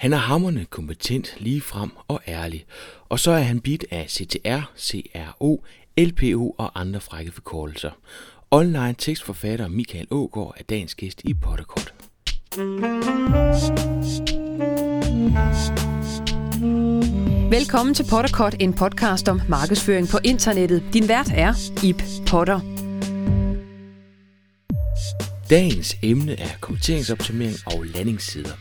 Han er hammerne kompetent, ligefrem og ærlig, og så er han bit af CTR, CRO, LPO og andre frække forkortelser. Online tekstforfatter Michael Ågaard er dagens gæst i Potterkort. Velkommen til Potterkort, en podcast om markedsføring på internettet. Din vært er Ip Potter. Dagens emne er konverteringsoptimering og landingssider.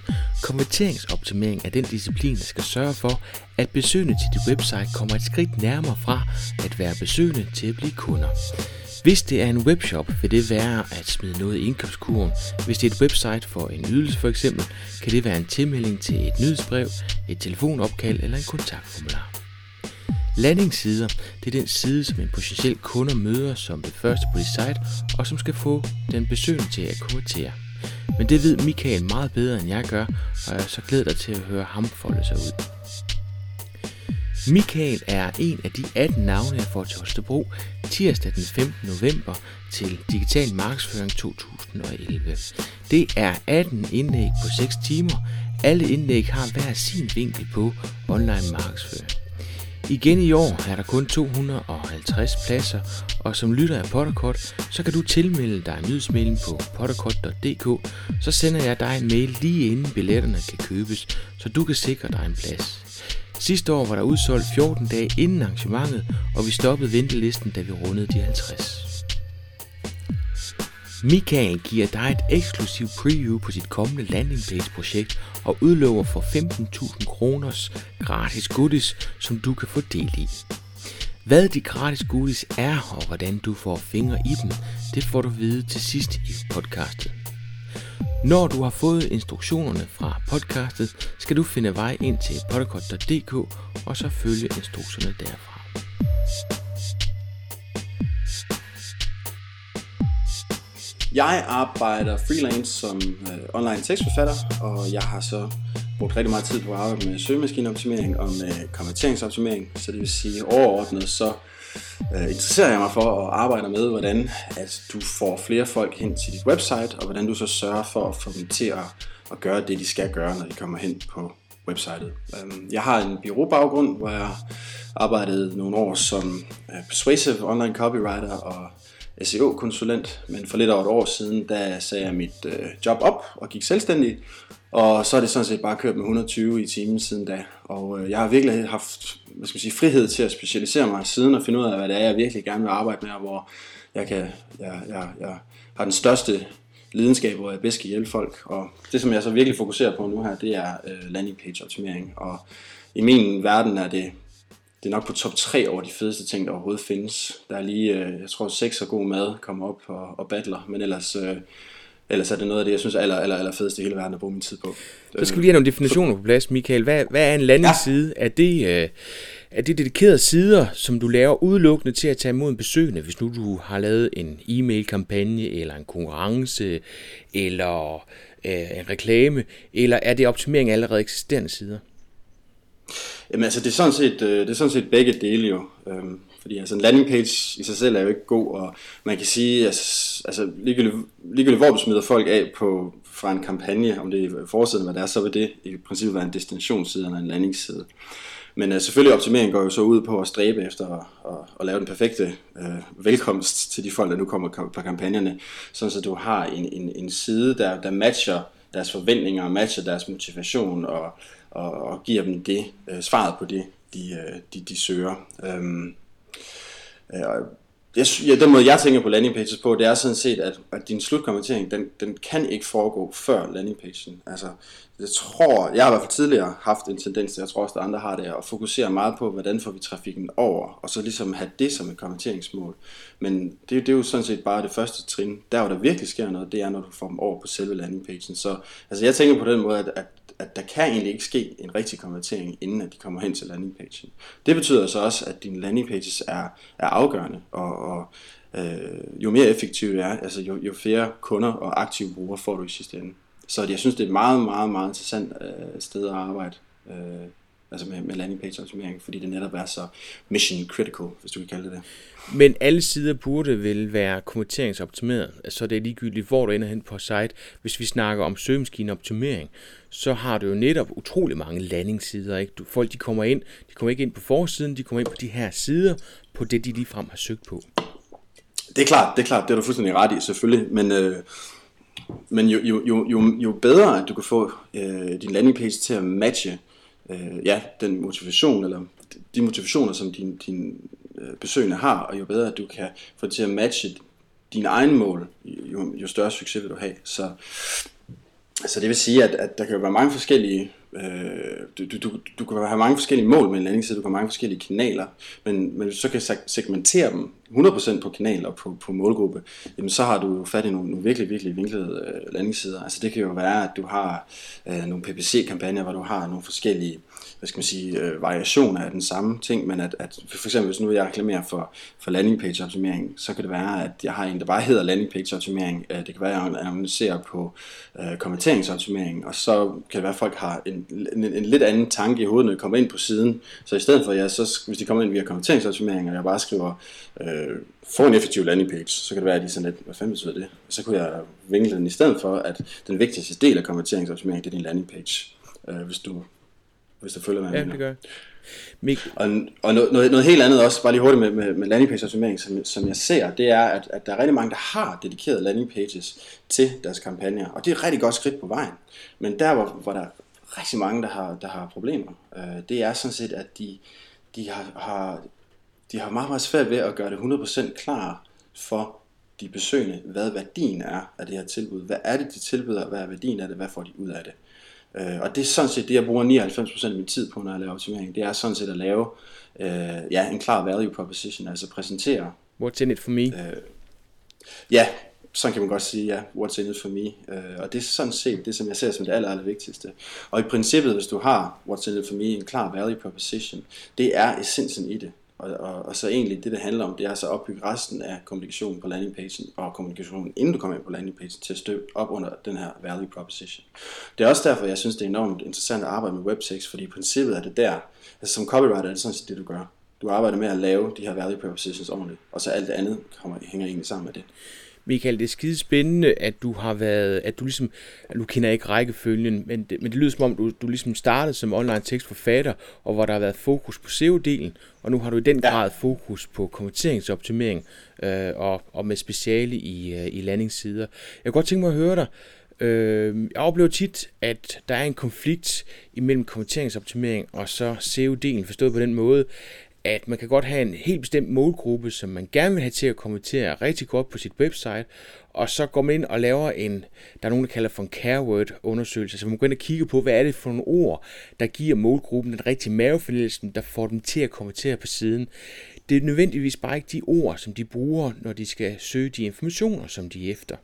Konverteringsoptimering er den disciplin, der skal sørge for, at besøgende til dit website kommer et skridt nærmere fra at være besøgende til at blive kunder. Hvis det er en webshop, vil det være at smide noget i indkøbskurven. Hvis det er et website for en ydelse for eksempel, kan det være en tilmelding til et nyhedsbrev, et telefonopkald eller en kontaktformular. Landingssider, det er den side, som en potentiel kunde møder som det første på dit site, og som skal få den besøgende til at konvertere. Men det ved Michael meget bedre end jeg gør, og jeg så glæder dig til at høre ham folde sig ud. Michael er en af de 18 navne, jeg får til Holstebro tirsdag den 15. november til Digital Markedsføring 2011. Det er 18 indlæg på 6 timer. Alle indlæg har hver sin vinkel på online markedsføring. Igen i år er der kun 250 pladser, og som lytter af Potterkort, så kan du tilmelde dig nyhedsmailen på potterkort.dk, så sender jeg dig en mail lige inden billetterne kan købes, så du kan sikre dig en plads. Sidste år var der udsolgt 14 dage inden arrangementet, og vi stoppede ventelisten, da vi rundede de 50. Michael giver dig et eksklusivt preview på sit kommende landing page projekt og udlover for 15.000 kroners gratis goodies, som du kan få del i. Hvad de gratis goodies er og hvordan du får fingre i dem, det får du vide til sidst i podcastet. Når du har fået instruktionerne fra podcastet, skal du finde vej ind til podcast.dk og så følge instruktionerne derfra. Jeg arbejder freelance som øh, online tekstforfatter, og jeg har så brugt rigtig meget tid på at arbejde med søgemaskineoptimering og med konverteringsoptimering. Så det vil sige overordnet, så øh, interesserer jeg mig for at arbejde med, hvordan at du får flere folk hen til dit website, og hvordan du så sørger for at få dem til at, at gøre det, de skal gøre, når de kommer hen på websitet. Øhm, jeg har en byråbaggrund, hvor jeg arbejdede nogle år som øh, persuasive online copywriter og SEO-konsulent, men for lidt over et år siden, der sagde jeg mit øh, job op og gik selvstændig, og så er det sådan set bare kørt med 120 i timen siden da. Og øh, jeg har virkelig haft hvad skal man sige, frihed til at specialisere mig siden og finde ud af, hvad det er, jeg virkelig gerne vil arbejde med, og hvor jeg, kan, jeg, jeg, jeg har den største lidenskab, hvor jeg bedst kan hjælpe folk. Og det, som jeg så virkelig fokuserer på nu her, det er øh, landing page optimering. Og i min verden er det det er nok på top 3 over de fedeste ting, der overhovedet findes. Der er lige, øh, jeg tror, sex og god mad kommer op og, og battler, men ellers, øh, ellers er det noget af det, jeg synes er aller, aller, aller fedeste i hele verden at bruge min tid på. Så skal vi lige have nogle definitioner på plads, Michael. Hvad, hvad er en landingsside? Ja. Er det... Øh, er det dedikerede sider, som du laver udelukkende til at tage imod en besøgende, hvis nu du har lavet en e-mail-kampagne, eller en konkurrence, eller øh, en reklame, eller er det optimering af allerede eksisterende sider? Jamen altså, det er sådan set, øh, det er sådan set begge dele jo. Øhm, fordi altså en landing page i sig selv er jo ikke god, og man kan sige, altså, altså ligegyldigt, ligegyldigt hvor du smider folk af på, fra en kampagne, om det er forsiden, hvad det er, så vil det i princippet være en destinationsside eller en landingsside. Men uh, selvfølgelig optimering går jo så ud på at stræbe efter at, at, at lave den perfekte uh, velkomst til de folk, der nu kommer på kampagnerne, sådan så du har en, en, en side, der, der matcher deres forventninger, og matcher deres motivation og, og, og giver dem det øh, svaret på det, de, øh, de, de søger. Øhm, øh, jeg, ja, den måde jeg tænker på landing pages på, det er sådan set, at, at din slutkommentering, den, den kan ikke foregå før landing pagen. Altså, jeg tror, jeg har i hvert fald tidligere haft en tendens til, jeg tror også, at andre har det, at fokusere meget på, hvordan får vi trafikken over, og så ligesom have det som et kommenteringsmål. Men det, det er jo sådan set bare det første trin. Der, hvor der virkelig sker noget, det er, når du får dem over på selve landingpagen. Så altså, jeg tænker på den måde, at, at at der kan egentlig ikke ske en rigtig konvertering, inden at de kommer hen til landingpagen. Det betyder så også, at dine landingpages er, er afgørende, og, og øh, jo mere effektive det er, altså jo, jo flere kunder og aktive brugere får du i sidste ende. Så jeg synes, det er et meget, meget, meget interessant øh, sted at arbejde. Øh, altså med, med landing page optimering, fordi det netop er så mission critical, hvis du kan kalde det det. Men alle sider burde vel være konverteringsoptimeret, så det er ligegyldigt, hvor du ender hen på site. Hvis vi snakker om søgemaskineoptimering, så har du jo netop utrolig mange landingssider. Ikke? Du, folk de kommer ind, de kommer ikke ind på forsiden, de kommer ind på de her sider, på det de ligefrem har søgt på. Det er klart, det er klart, det er du fuldstændig ret i, selvfølgelig, men, øh, men jo, jo, jo, jo, jo bedre, at du kan få øh, din landing page til at matche øh, ja, den motivation, eller de motivationer, som din, din øh, besøgende har, og jo bedre, du kan få det til at matche dine egne mål, jo, jo større succes vil du have. Så, så det vil sige, at, at der kan jo være mange forskellige Øh, du, du, du kan have mange forskellige mål med en landingsside, du kan have mange forskellige kanaler, men, men hvis du så kan segmentere dem 100% på kanal og på, på målgruppe, jamen så har du jo fat i nogle, nogle virkelig, virkelig vinklede øh, landingssider. Altså det kan jo være, at du har øh, nogle PPC-kampagner, hvor du har nogle forskellige hvad skal man sige, øh, variationer af den samme ting, men at, at for eksempel hvis nu jeg reklamerer for, for landing page optimering, så kan det være, at jeg har en, der bare hedder landing page optimering, øh, det kan være, at jeg annoncerer på øh, kommenteringsoptimering, og så kan det være, at folk har en, en, en lidt anden tanke i hovedet, når de kommer ind på siden, så i stedet for, ja, så, hvis de kommer ind via kommenteringsoptimering, og jeg bare skriver, øh, få en effektiv landing page, så kan det være, at de sådan lidt, hvad fanden betyder det? Så kunne jeg vinkle den i stedet for, at den vigtigste del af konverteringsoptimering, det er din landing page. Øh, hvis du hvis du følger med. Ja, det gør Mik- og, og noget, noget, noget helt andet også, bare lige hurtigt med, med, med landing page optimering, som, som jeg ser, det er, at, at der er rigtig mange, der har dedikeret landing pages til deres kampagner, og det er et rigtig godt skridt på vejen. Men der, hvor, hvor der er rigtig mange, der har, der har problemer, øh, det er sådan set, at de, de, har, har, de har meget, meget svært ved at gøre det 100% klar for de besøgende, hvad værdien er af det her tilbud. Hvad er det, de tilbyder, hvad er værdien af det, hvad får de ud af det. Øh, og det er sådan set det, jeg bruger 99% af min tid på, når jeg laver optimering. Det er sådan set at lave øh, ja, en klar value proposition, altså præsentere. What's in it for me? Øh, ja, sådan kan man godt sige, ja, what's in it for me. Øh, og det er sådan set det, som jeg ser som det aller, aller vigtigste. Og i princippet, hvis du har what's in it for me, en klar value proposition, det er essensen i det. Og, og, og så egentlig det, det handler om, det er så at opbygge resten af kommunikationen på landingpagen og kommunikationen, inden du kommer ind på landingpagen, til at støtte op under den her value proposition. Det er også derfor, jeg synes, det er enormt interessant at arbejde med webtekst, fordi i princippet er det der, altså som copywriter er det sådan set det, du gør. Du arbejder med at lave de her value propositions ordentligt, og så alt det andet kommer, hænger egentlig sammen med det. Michael, det er skide spændende, at du har været, at du ligesom, du kender ikke rækkefølgen, men det, men det lyder som om, du, du ligesom startede som online tekstforfatter, og hvor der har været fokus på SEO-delen, og nu har du i den grad fokus på konverteringsoptimering, øh, og, og med speciale i, øh, i landingssider. Jeg kunne godt tænke mig at høre dig, øh, jeg oplever tit, at der er en konflikt imellem konverteringsoptimering og så SEO-delen, forstået på den måde, at man kan godt have en helt bestemt målgruppe, som man gerne vil have til at kommentere rigtig godt på sit website, og så går man ind og laver en, der er nogen, der kalder for en careword undersøgelse, så man går ind og kigger på, hvad er det for nogle ord, der giver målgruppen den rigtige mavefornemmelse, der får dem til at kommentere på siden. Det er nødvendigvis bare ikke de ord, som de bruger, når de skal søge de informationer, som de er efter.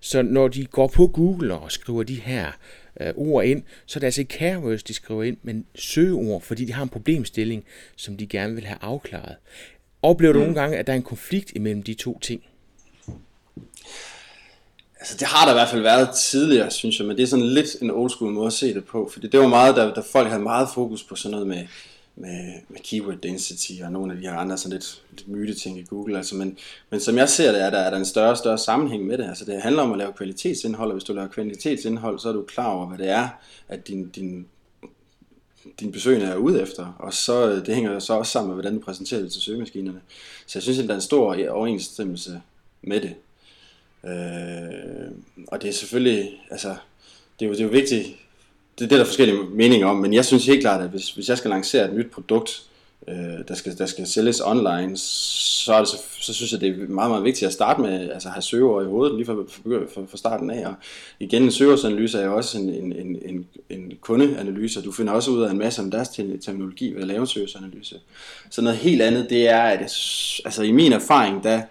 Så når de går på Google og skriver de her øh, ord ind, så er det altså ikke keywords, de skriver ind, men søgeord, fordi de har en problemstilling, som de gerne vil have afklaret. Oplever du mm. nogle gange, at der er en konflikt imellem de to ting? Altså det har der i hvert fald været tidligere, synes jeg, men det er sådan lidt en old school måde at se det på, fordi det var meget, der, der folk havde meget fokus på sådan noget med med, med keyword density og nogle af de her andre sådan lidt, lidt myte ting i Google. Altså, men, men som jeg ser det, er der, er der en større og større sammenhæng med det. Altså, det handler om at lave kvalitetsindhold, og hvis du laver kvalitetsindhold, så er du klar over, hvad det er, at din, din, din besøgende er ude efter. Og så, øh, det hænger så også sammen med, hvordan du præsenterer det til søgemaskinerne. Så jeg synes, at der er en stor overensstemmelse med det. Øh, og det er selvfølgelig, altså, det er jo, det er jo vigtigt, det, det er der forskellige meninger om, men jeg synes helt klart, at hvis, hvis jeg skal lancere et nyt produkt, øh, der, skal, der skal sælges online, så, er det, så, så synes jeg, det er meget, meget vigtigt at starte med altså have søgeord i hovedet lige fra, fra, fra starten af. Og igen, en søgeordsanalyse er jo også en, en, en, en, en kundeanalyse, og du finder også ud af en masse om deres terminologi ved at lave en søgeordsanalyse. Så noget helt andet, det er, at altså i min erfaring, der,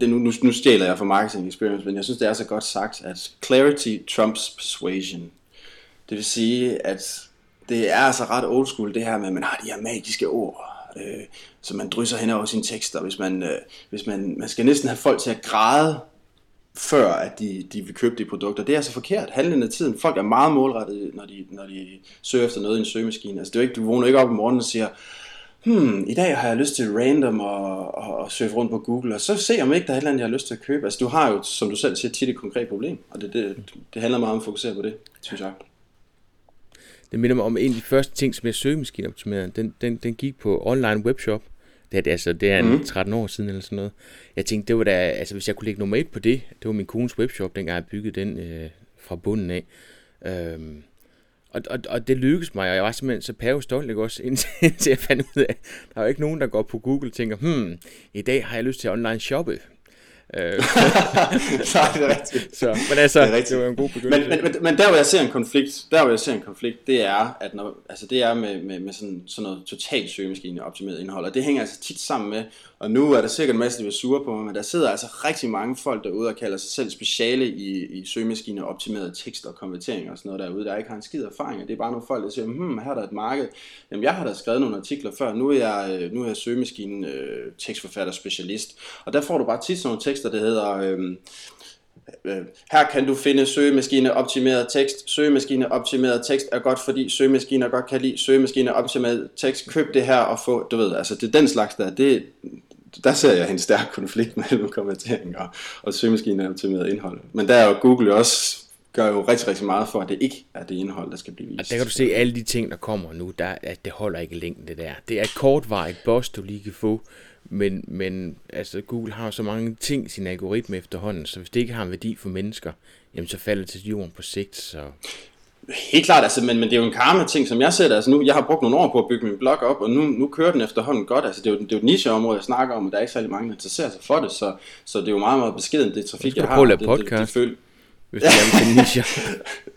det, nu, nu, nu stjæler jeg fra marketing experience, men jeg synes, det er så godt sagt, at clarity trumps persuasion. Det vil sige, at det er altså ret old school det her med, at man har de her magiske ord, øh, som man drysser hen over sine tekster. Hvis man, øh, hvis man, man skal næsten have folk til at græde før at de, de vil købe de produkter. Det er altså forkert. Handlen af tiden. Folk er meget målrettet, når de, når de søger efter noget i en søgemaskine. Altså, det er ikke, du vågner ikke op om morgenen og siger, hmm, i dag har jeg lyst til random og, og, og surfe rundt på Google, og så se om ikke der er et eller andet, jeg har lyst til at købe. Altså, du har jo, som du selv siger, tit et konkret problem, og det, det, det handler meget om at fokusere på det, synes jeg. Det minder mig om en af de første ting, som jeg søgemaskineoptimerede. Den, den, den gik på online webshop. Det er, altså, det er en mm. 13 år siden eller sådan noget. Jeg tænkte, det var da, altså hvis jeg kunne lægge nummer et på det, det var min kones webshop, dengang jeg byggede den øh, fra bunden af. Øhm, og, og, og det lykkedes mig, og jeg var simpelthen så pæve stolt, ikke også, indtil, indtil jeg fandt ud af, der er jo ikke nogen, der går på Google og tænker, hmm, i dag har jeg lyst til at online shoppe. Øh. Nej, det er rigtigt. Så, men altså, det, er rigtigt. det var en god begyndelse. Men, men, men der hvor jeg ser en konflikt, der hvor jeg ser en konflikt, det er, at når, altså det er med, med, med sådan, sådan noget totalt søgemaskine optimeret indhold, og det hænger altså tit sammen med, og nu er der sikkert en masse, der vil sure på mig, men der sidder altså rigtig mange folk derude og kalder sig selv speciale i, i søgemaskine optimeret tekst og konvertering og sådan noget derude, der ikke har en skid erfaring. Det er bare nogle folk, der siger, hmm, her er der et marked. Jamen, jeg har da skrevet nogle artikler før, nu er jeg, øh, nu er jeg søgemaskine øh, tekstforfatter specialist. Og der får du bare tit sådan nogle tekster, der hedder... Øhm, øh, her kan du finde søgemaskine optimeret tekst. Søgemaskine optimeret tekst er godt, fordi søgemaskiner godt kan lide søgemaskine optimeret tekst. Køb det her og få, du ved, altså det er den slags der. Det, der ser jeg en stærk konflikt mellem kommentering og, og søgemaskine optimeret indhold. Men der er jo Google også gør jo rigtig, rigtig meget for, at det ikke er det indhold, der skal blive vist. Og der kan du se alle de ting, der kommer nu, der, at det holder ikke længden det der. Det er et kortvarigt boss, du lige kan få, men, men altså, Google har så mange ting i sin algoritme efterhånden, så hvis det ikke har en værdi for mennesker, jamen så falder det til jorden på sigt. Så... Helt klart, altså, men, men det er jo en karma-ting, som jeg ser Altså nu, jeg har brugt nogle år på at bygge min blog op, og nu, nu kører den efterhånden godt. Altså, det er jo, det er jo et nicheområde, jeg snakker om, og der er ikke særlig mange, der interesserer sig for det, så, så det er jo meget, meget beskeden, det trafik, jeg har. Prøve at lave podcast. Det, det, det føl... hvis du gerne niche.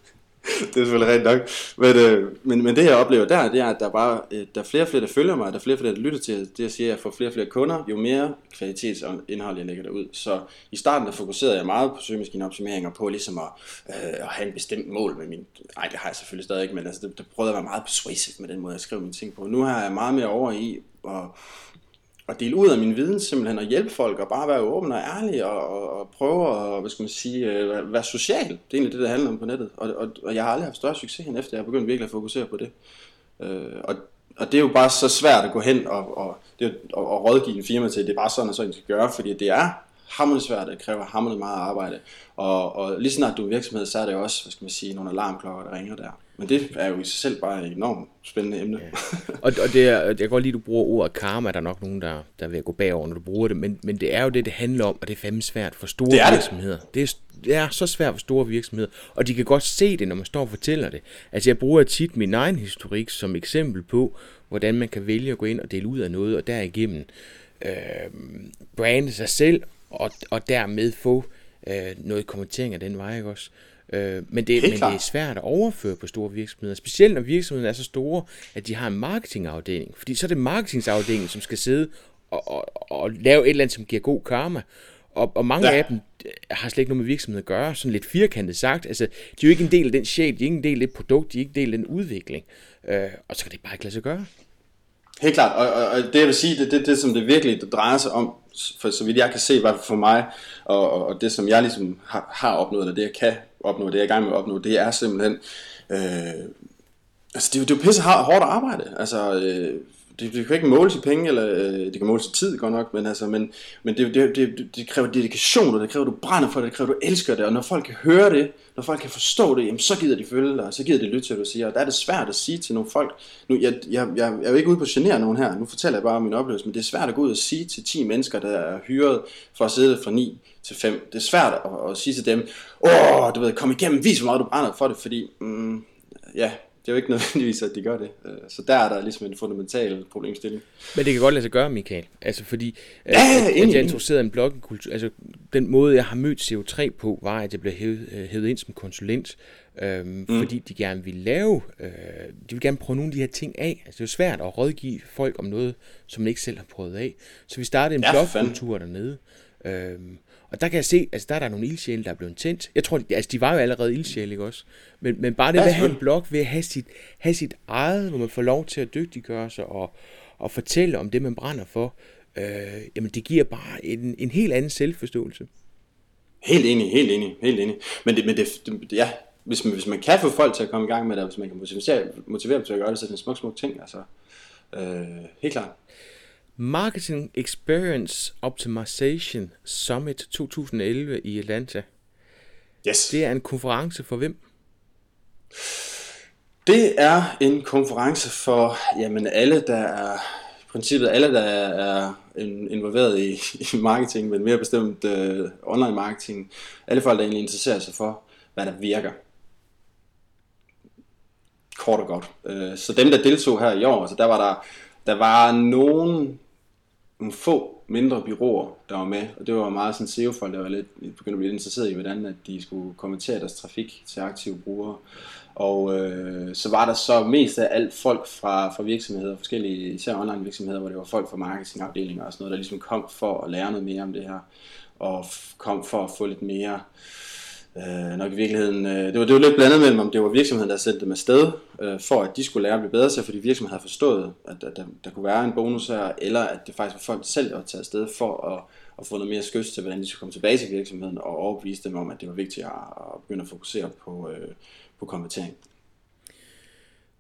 det er selvfølgelig rigtig nok. Men, øh, men, men det jeg oplever der, det er, at der bare, øh, der er flere og flere, der følger mig, der er flere og flere, der lytter til det. Jeg siger, at jeg får flere og flere kunder, jo mere kvalitetsindhold jeg lægger derud. Så i starten der fokuserede jeg meget på søgemaskineoptimering og på ligesom at, øh, at have en bestemt mål med min... Nej, det har jeg selvfølgelig stadig ikke, men altså, det, det prøvede at være meget persuasive med den måde, jeg skrev mine ting på. Nu har jeg meget mere over i at at dele ud af min viden simpelthen, og hjælpe folk, og bare være åben og ærlig, og, og, og prøve at, hvad skal man sige, øh, være social. Det er egentlig det, der handler om på nettet. Og, og, og jeg har aldrig haft større succes, end efter jeg har begyndt virkelig at fokusere på det. Øh, og, og det er jo bare så svært at gå hen og, og, det, og, og rådgive en firma til, det er bare sådan, at sådan skal gøre, fordi det er hammerende svært, det kræver hammerende meget arbejde. Og, og lige snart du er virksomhed, så er det også, hvad skal man sige, nogle alarmklokker, der ringer der. Men det er jo i sig selv bare et enormt spændende emne. Ja. og, og det er, jeg kan godt lide, at du bruger ordet karma. Der er nok nogen, der, der vil gå bagover, når du bruger det. Men, men det er jo det, det handler om, og det er fandme svært for store det er virksomheder. Det. Det, er, det er så svært for store virksomheder. Og de kan godt se det, når man står og fortæller det. Altså jeg bruger tit min egen historik som eksempel på, hvordan man kan vælge at gå ind og dele ud af noget, og derigennem øh, brande sig selv, og, og dermed få øh, noget kommentering af den vej, ikke også? Øh, men, det, men det er svært at overføre på store virksomheder, specielt når virksomhederne er så store, at de har en marketingafdeling. Fordi så er det marketingsafdelingen, som skal sidde og, og, og lave et eller andet, som giver god karma. Og, og mange ja. af dem øh, har slet ikke noget med virksomheden at gøre, sådan lidt firkantet sagt. Altså, de er jo ikke en del af den sjæl, de er ikke en del af det produkt, de er ikke en del af den udvikling. Øh, og så kan det bare ikke lade sig gøre. Helt klart, og, og, og det jeg vil sige, det er det, det, som det virkelig det drejer sig om, for så vidt jeg kan se, hvad for mig, og, og, og det som jeg ligesom har, har opnået, eller det jeg kan opnå, det jeg er i gang med at opnå, det er simpelthen, øh, altså det, det er jo pisse hårdt arbejde, altså øh, det, det kan ikke måles i penge, eller øh, det kan måles i tid godt nok, men, altså, men, men det, det, det, det kræver dedikation, og det kræver, at du brænder for det, det kræver, at du elsker det, og når folk kan høre det, når folk kan forstå det, jamen, så gider de følge dig, så gider de lytte til, hvad du siger, og der er det svært at sige til nogle folk, nu, jeg, jeg, jeg, jeg er jo ikke ude på at genere nogen her, nu fortæller jeg bare om min oplevelse, men det er svært at gå ud og sige til 10 mennesker, der er hyret for at sidde fra 9 til 5, det er svært at, at sige til dem, åh, du ved, kom igennem, vis hvor meget du brænder for det, fordi, mm, ja, det er jo ikke nødvendigvis, at de gør det. Øh, så der er der ligesom en fundamental problemstilling. Men det kan godt lade sig gøre, Michael. Altså fordi, ja, at, at, jeg introducerede en blogkultur, altså den måde, jeg har mødt CO3 på, var, at jeg blev hævet, øh, hævet ind som konsulent, øhm, mm. fordi de gerne ville lave, øh, de vil gerne prøve nogle af de her ting af. Altså det er jo svært at rådgive folk om noget, som man ikke selv har prøvet af. Så vi startede en ja, blogkultur dernede. Øhm, og der kan jeg se, altså der er der nogle ildsjæle, der er blevet tændt. Jeg tror, altså de var jo allerede ildsjæle, ikke også? Men, men bare det ved at have en blog, ved at have sit, have sit eget, hvor man får lov til at dygtiggøre sig og, og fortælle om det, man brænder for, øh, jamen det giver bare en, en helt anden selvforståelse. Helt enig, helt enig, helt enig. Men det, men det, det ja, hvis man, hvis man kan få folk til at komme i gang med det, og hvis man kan motivere, motivere dem til at gøre det, så er det en smuk, smuk ting. Altså, øh, helt klart. Marketing Experience Optimization Summit 2011 i Atlanta. Yes. Det er en konference for hvem? Det er en konference for jamen, alle, der er i princippet alle, der er involveret i, i marketing, men mere bestemt uh, online marketing. Alle folk, der egentlig interesserer sig for, hvad der virker. Kort og godt. Uh, så dem, der deltog her i år, altså der var der, der var nogen, nogle få mindre byråer, der var med, og det var meget sådan SEO-folk, der var lidt begyndte at blive interesseret i, hvordan at de skulle kommentere deres trafik til aktive brugere. Og øh, så var der så mest af alt folk fra, fra virksomheder, forskellige, især online virksomheder, hvor det var folk fra marketingafdelinger og sådan noget, der ligesom kom for at lære noget mere om det her, og kom for at få lidt mere, øh, nok i virkeligheden, øh, det, var, det var lidt blandet mellem, om det var virksomheden, der sendte dem afsted, øh, for at de skulle lære at blive bedre til, fordi virksomheden havde forstået, at, at der, der kunne være en bonus her, eller at det faktisk var folk selv, der var taget afsted for at, at få noget mere skøs til, hvordan de skulle komme tilbage til virksomheden, og overbevise dem om, at det var vigtigt at, at begynde at fokusere på, øh, på konvertering.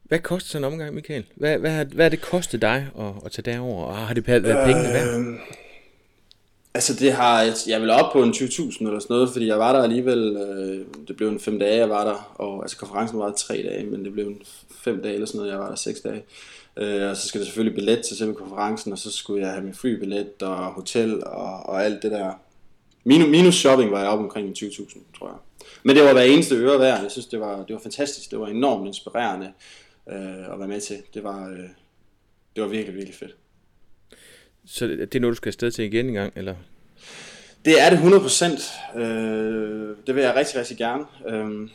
Hvad koster sådan en omgang, Michael? Hvad, hvad, hvad er det kostet dig at, at tage derover, og har det været øh, pengene værd? Øh, altså det har, jeg vil op på en 20.000 eller sådan noget, fordi jeg var der alligevel, øh, det blev en fem dage, jeg var der, og altså konferencen var tre dage, men det blev en fem dage eller sådan noget, jeg var der seks dage. Øh, og så skal der selvfølgelig billet til selve konferencen, og så skulle jeg have min flybillet og hotel og, og alt det der. Minus, minus shopping var jeg op omkring 20.000, tror jeg. Men det var hver eneste øre værd. Jeg synes, det var, det var fantastisk. Det var enormt inspirerende øh, at være med til. Det var, øh, det var virkelig, virkelig fedt. Så det er noget, du skal afsted til igen en gang, eller? Det er det 100%. Øh, det vil jeg rigtig, rigtig gerne. Øh,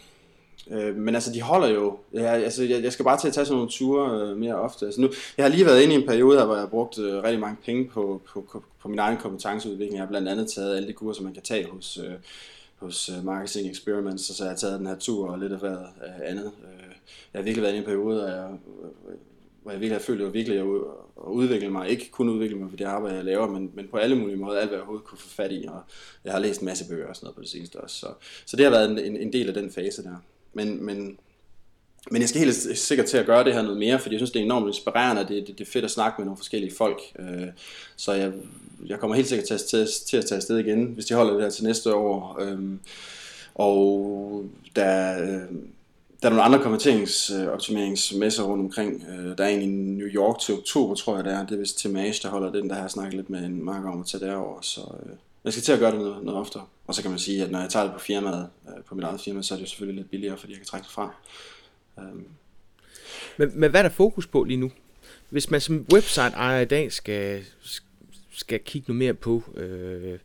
øh, men altså, de holder jo. Jeg, altså, jeg, jeg skal bare til at tage sådan nogle ture øh, mere ofte. Altså, nu, jeg har lige været inde i en periode her, hvor jeg har brugt øh, rigtig mange penge på, på, på, på min egen kompetenceudvikling. Jeg har blandt andet taget alle de kurser, man kan tage hos... Øh, hos øh, Marketing Experiments, og så har jeg taget den her tur og lidt af hvad øh, andet. Øh, jeg har virkelig været i en periode, hvor jeg, hvor jeg virkelig har følt, at jeg virkelig at udvikle mig. Ikke kun udvikle mig for det arbejde, jeg laver, men, men på alle mulige måder, alt hvad jeg overhovedet kunne få fat i. Og jeg har læst en masse bøger og sådan noget på det seneste også. Så, så det har været en, en del af den fase der. Men, men, men jeg skal helt sikkert til at gøre det her noget mere, fordi jeg synes, det er enormt inspirerende, og det, det, det er fedt at snakke med nogle forskellige folk. Øh, så jeg jeg kommer helt sikkert til at, til, til at tage afsted igen, hvis de holder det her til næste år. Øhm, og der, øh, der er nogle andre konverteringsoptimeringsmesser rundt omkring. Øh, der er en i New York til oktober, tror jeg det er. Det er vist til Mage, der holder den, der har jeg snakket lidt med en marker om at tage derover. Så øh, jeg skal til at gøre det noget, noget oftere. Og så kan man sige, at når jeg tager det på firmaet, øh, på mit eget firma, så er det jo selvfølgelig lidt billigere, fordi jeg kan trække det fra. Øhm. Men, men hvad er der fokus på lige nu? Hvis man som website ejer i dag skal, skal kigge noget mere på øh,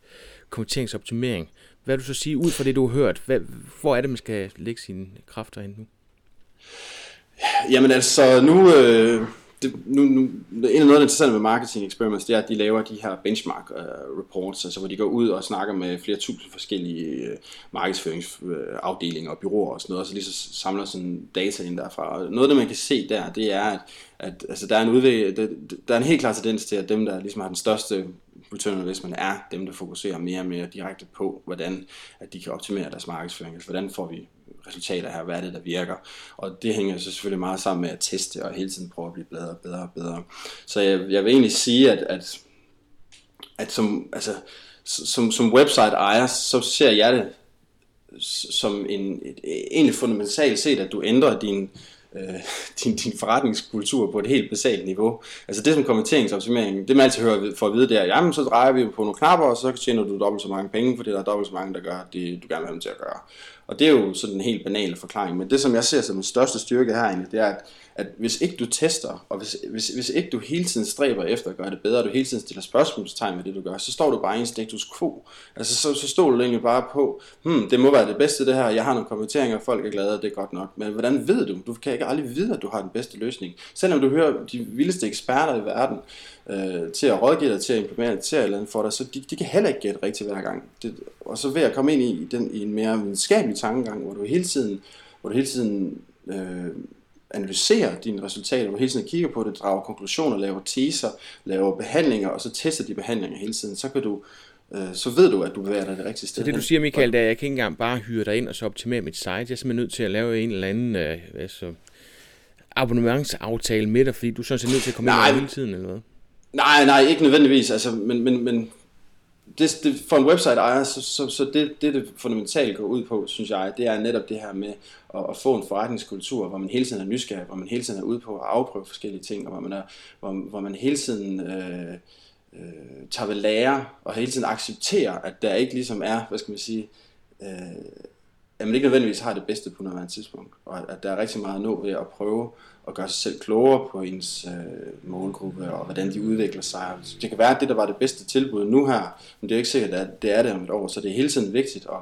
konverteringsoptimering, hvad vil du så sige ud fra det, du har hørt? Hvad, hvor er det, man skal lægge sine kræfter ind nu? Jamen altså, nu, øh, det, nu, nu, en af noget, interessant med marketing experiments, det er, at de laver de her benchmark uh, reports, altså hvor de går ud og snakker med flere tusind forskellige uh, markedsføringsafdelinger og byråer og sådan noget, og så lige så samler sådan data ind derfra. Og noget af det, man kan se der, det er, at, at altså, der, er en udvikling, der, der er en helt klar tendens til, at dem, der ligesom har den største return investment, er dem, der fokuserer mere og mere direkte på, hvordan at de kan optimere deres markedsføring. Altså, hvordan får vi resultater her, hvad er det, der virker. Og det hænger så selvfølgelig meget sammen med at teste og hele tiden prøve at blive bedre og bedre og bedre. Så jeg, jeg vil egentlig sige, at, at, at som, altså, som, som website ejer, så ser jeg det som en, et, egentlig fundamentalt set, at du ændrer din, øh, din, din forretningskultur på et helt basalt niveau. Altså det som kommenteringsoptimering, det man altid hører for at vide, det er, jamen så drejer vi på nogle knapper, og så tjener du dobbelt så mange penge, fordi der er dobbelt så mange, der gør det, du gerne vil have dem til at gøre. Og det er jo sådan en helt banal forklaring, men det som jeg ser som den største styrke her det er, at, at hvis ikke du tester, og hvis, hvis, hvis ikke du hele tiden stræber efter at gøre det bedre, og du hele tiden stiller spørgsmålstegn med det du gør, så står du bare i en status quo. Altså så, så står du egentlig bare på, hmm, det må være det bedste det her, jeg har nogle kommenteringer, folk er glade, det er godt nok. Men hvordan ved du? Du kan ikke aldrig vide, at du har den bedste løsning. Selvom du hører de vildeste eksperter i verden, øh, til at rådgive dig til at implementere til eller andet for dig, så de, de kan heller ikke gætte rigtigt hver gang. Det, og så ved at komme ind i, den, i en mere videnskabelig tankegang, hvor du hele tiden, hvor du hele tiden øh, analyserer dine resultater, hvor du hele tiden kigger på det, drager konklusioner, laver teaser, laver behandlinger, og så tester de behandlinger hele tiden, så kan du øh, så ved du, at du bevæger dig det rigtige sted. Så det du siger, Michael, det er, at jeg kan ikke engang bare hyre dig ind og så optimere mit site. Jeg er simpelthen nødt til at lave en eller anden øh, altså, abonnementsaftale med dig, fordi du sådan set er nødt til at komme Nej. ind hele tiden, eller hvad? Nej, nej, ikke nødvendigvis. Altså, men, men, men det, det, for en website ejer, så, så, så det, det, det fundamentalt går ud på, synes jeg, det er netop det her med at, at få en forretningskultur, hvor man hele tiden er nysgerrig, hvor man hele tiden er ude på at afprøve forskellige ting, og hvor man, er, hvor, hvor man hele tiden øh, øh, tager ved lære, og hele tiden accepterer, at der ikke ligesom er, hvad skal man sige, øh, at man ikke nødvendigvis har det bedste på nuværende tidspunkt, og at, der er rigtig meget at nå ved at prøve at gøre sig selv klogere på ens øh, målgruppe, og hvordan de udvikler sig. Det kan være, at det, der var det bedste tilbud nu her, men det er ikke sikkert, at det er det om et år, så det er hele tiden vigtigt at,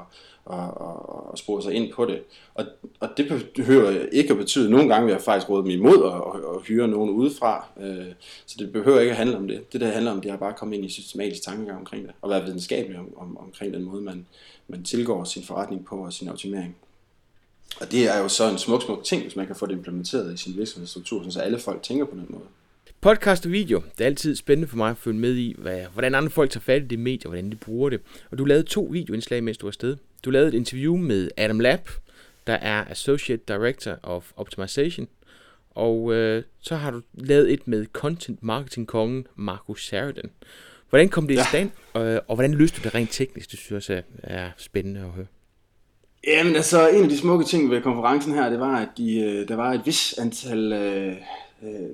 at, at, at spore sig ind på det. Og, og det behøver ikke at betyde, at nogle gange vil jeg faktisk råde mig imod at, at, at hyre nogen udefra, øh, så det behøver ikke at handle om det. Det, der handler om, det er bare at komme ind i systematisk tankegang omkring det, og være videnskabelig om, om, omkring den måde, man, man tilgår sin forretning på og sin optimering. Og det er jo så en smuk, smuk ting, hvis man kan få det implementeret i sin virksomhedsstruktur, så alle folk tænker på den måde. Podcast og video, det er altid spændende for mig at følge med i, hvad, hvordan andre folk tager fat i det medie, og hvordan de bruger det. Og du lavede to videoindslag, mens du var afsted. Du lavede et interview med Adam Lab, der er Associate Director of Optimization, og øh, så har du lavet et med Content Marketing kongen Markus Sheridan. Hvordan kom det i stand, og, og hvordan løste du det rent teknisk? Det synes jeg er spændende at høre. Jamen altså, en af de smukke ting ved konferencen her, det var, at de, øh, der var et vis antal øh, øh,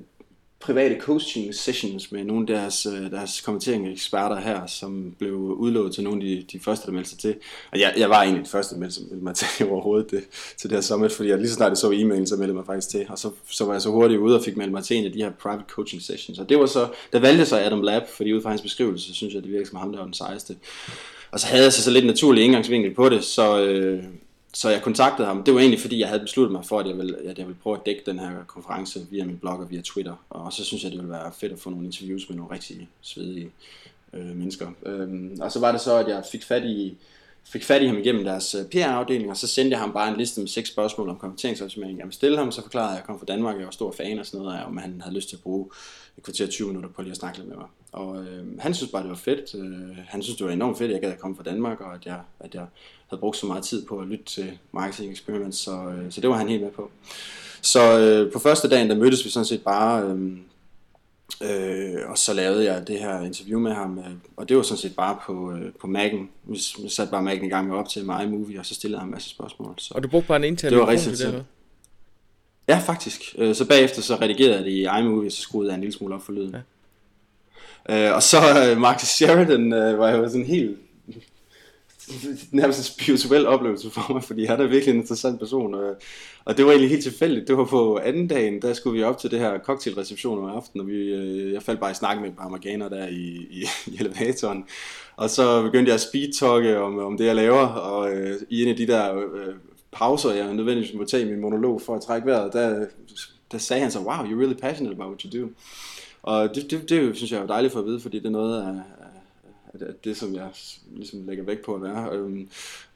private coaching sessions med nogle af deres, øh, deres kommenteringseksperter her, som blev udlovet til nogle af de, de første, der meldte sig til. Og jeg, jeg var egentlig den første, der meldte mig til overhovedet det, til det her summit, fordi jeg lige så snart jeg så e-mailen, så meldte mig faktisk til. Og så, så var jeg så hurtigt ude og fik meldt mig til en af de her private coaching sessions. Og det var så, der valgte så Adam Lab, fordi ud fra hans beskrivelse, så synes jeg, det virker som ham, der var den sejeste. Og så havde jeg så, så lidt naturlig indgangsvinkel på det, så, øh, så jeg kontaktede ham. Det var egentlig fordi, jeg havde besluttet mig for, at jeg ville, at jeg ville prøve at dække den her konference via min blog og via Twitter. Og så synes jeg, det ville være fedt at få nogle interviews med nogle rigtig svedige øh, mennesker. Øhm, og så var det så, at jeg fik fat i, fik fat i ham igennem deres øh, PR-afdeling, og så sendte jeg ham bare en liste med seks spørgsmål om konverteringsoptimering. Jeg ville stille ham, så forklarede jeg, at jeg kom fra Danmark, jeg var stor fan og sådan noget, og om han havde lyst til at bruge et kvarter 20 minutter på lige at snakke lidt med mig. Og øh, han synes bare, det var fedt. Øh, han synes, det var enormt fedt, at jeg gad at komme fra Danmark, og at jeg, at jeg havde brugt så meget tid på at lytte til marketing experiments, så, øh, så det var han helt med på. Så øh, på første dagen, der mødtes vi sådan set bare, øh, øh, og så lavede jeg det her interview med ham, øh, og det var sådan set bare på, øh, på Mac'en. Vi, satte bare Mac'en i gang med op til med iMovie, og så stillede han en masse spørgsmål. Så og du brugte bare en intern det var rigtig til det, Ja, faktisk. Øh, så bagefter så redigerede jeg det i iMovie, og så skruede jeg en lille smule op for lyden. Ja. Øh, og så uh, Marcus Sheridan uh, var jo sådan helt nærmest en spirituel oplevelse for mig, fordi han er virkelig en interessant person, og, og det var egentlig helt tilfældigt. Det var på anden dagen, der skulle vi op til det her cocktailreception om aftenen, og vi, øh, jeg faldt bare i snak med et par amerikanere der i, i, i elevatoren, og så begyndte jeg at speedtalke om, om det, jeg laver, og øh, i en af de der øh, pauser, jeg nødvendigvis må tage i min monolog for at trække vejret, der, der sagde han så, wow, you're really passionate about what you do. Og det, det, det synes jeg er dejligt for at vide, fordi det er noget af, at det, som jeg ligesom lægger vægt på at være. Øhm,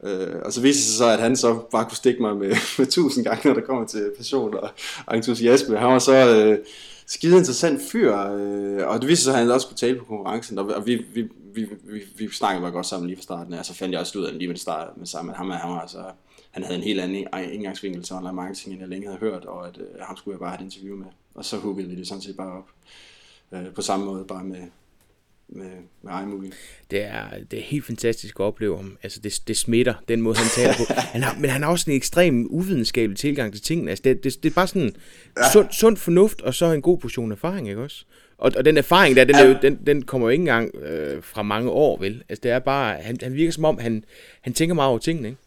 øh, og så viste det sig så, at han så bare kunne stikke mig med, med tusind gange, når der kommer til passion og, og entusiasme. Han var så øh, skide interessant fyr, øh, og det viste sig, at han også kunne tale på konkurrencen, og, og vi, vi, vi, vi, vi snakkede bare godt sammen lige fra starten, og så fandt jeg også ud af lige med det start med sammen, at ham, han var altså, han havde en helt anden indgangsvinkel til online marketing, end jeg længe havde hørt, og at øh, ham skulle jeg bare have et interview med. Og så huggede vi det sådan set bare op. Øh, på samme måde, bare med, med, med iMovie. Det er, det er helt fantastisk at opleve ham. Altså, det, det smitter, den måde, han taler på. Han har, men han har også en ekstrem uvidenskabelig tilgang til tingene. Altså, det, det, det er bare sådan ja. sund, sund fornuft, og så en god portion erfaring, ikke også? Og, og den erfaring der, den, er jo, den, den kommer jo ikke engang øh, fra mange år, vel? Altså, det er bare, han, han virker som om, han, han tænker meget over tingene, ikke?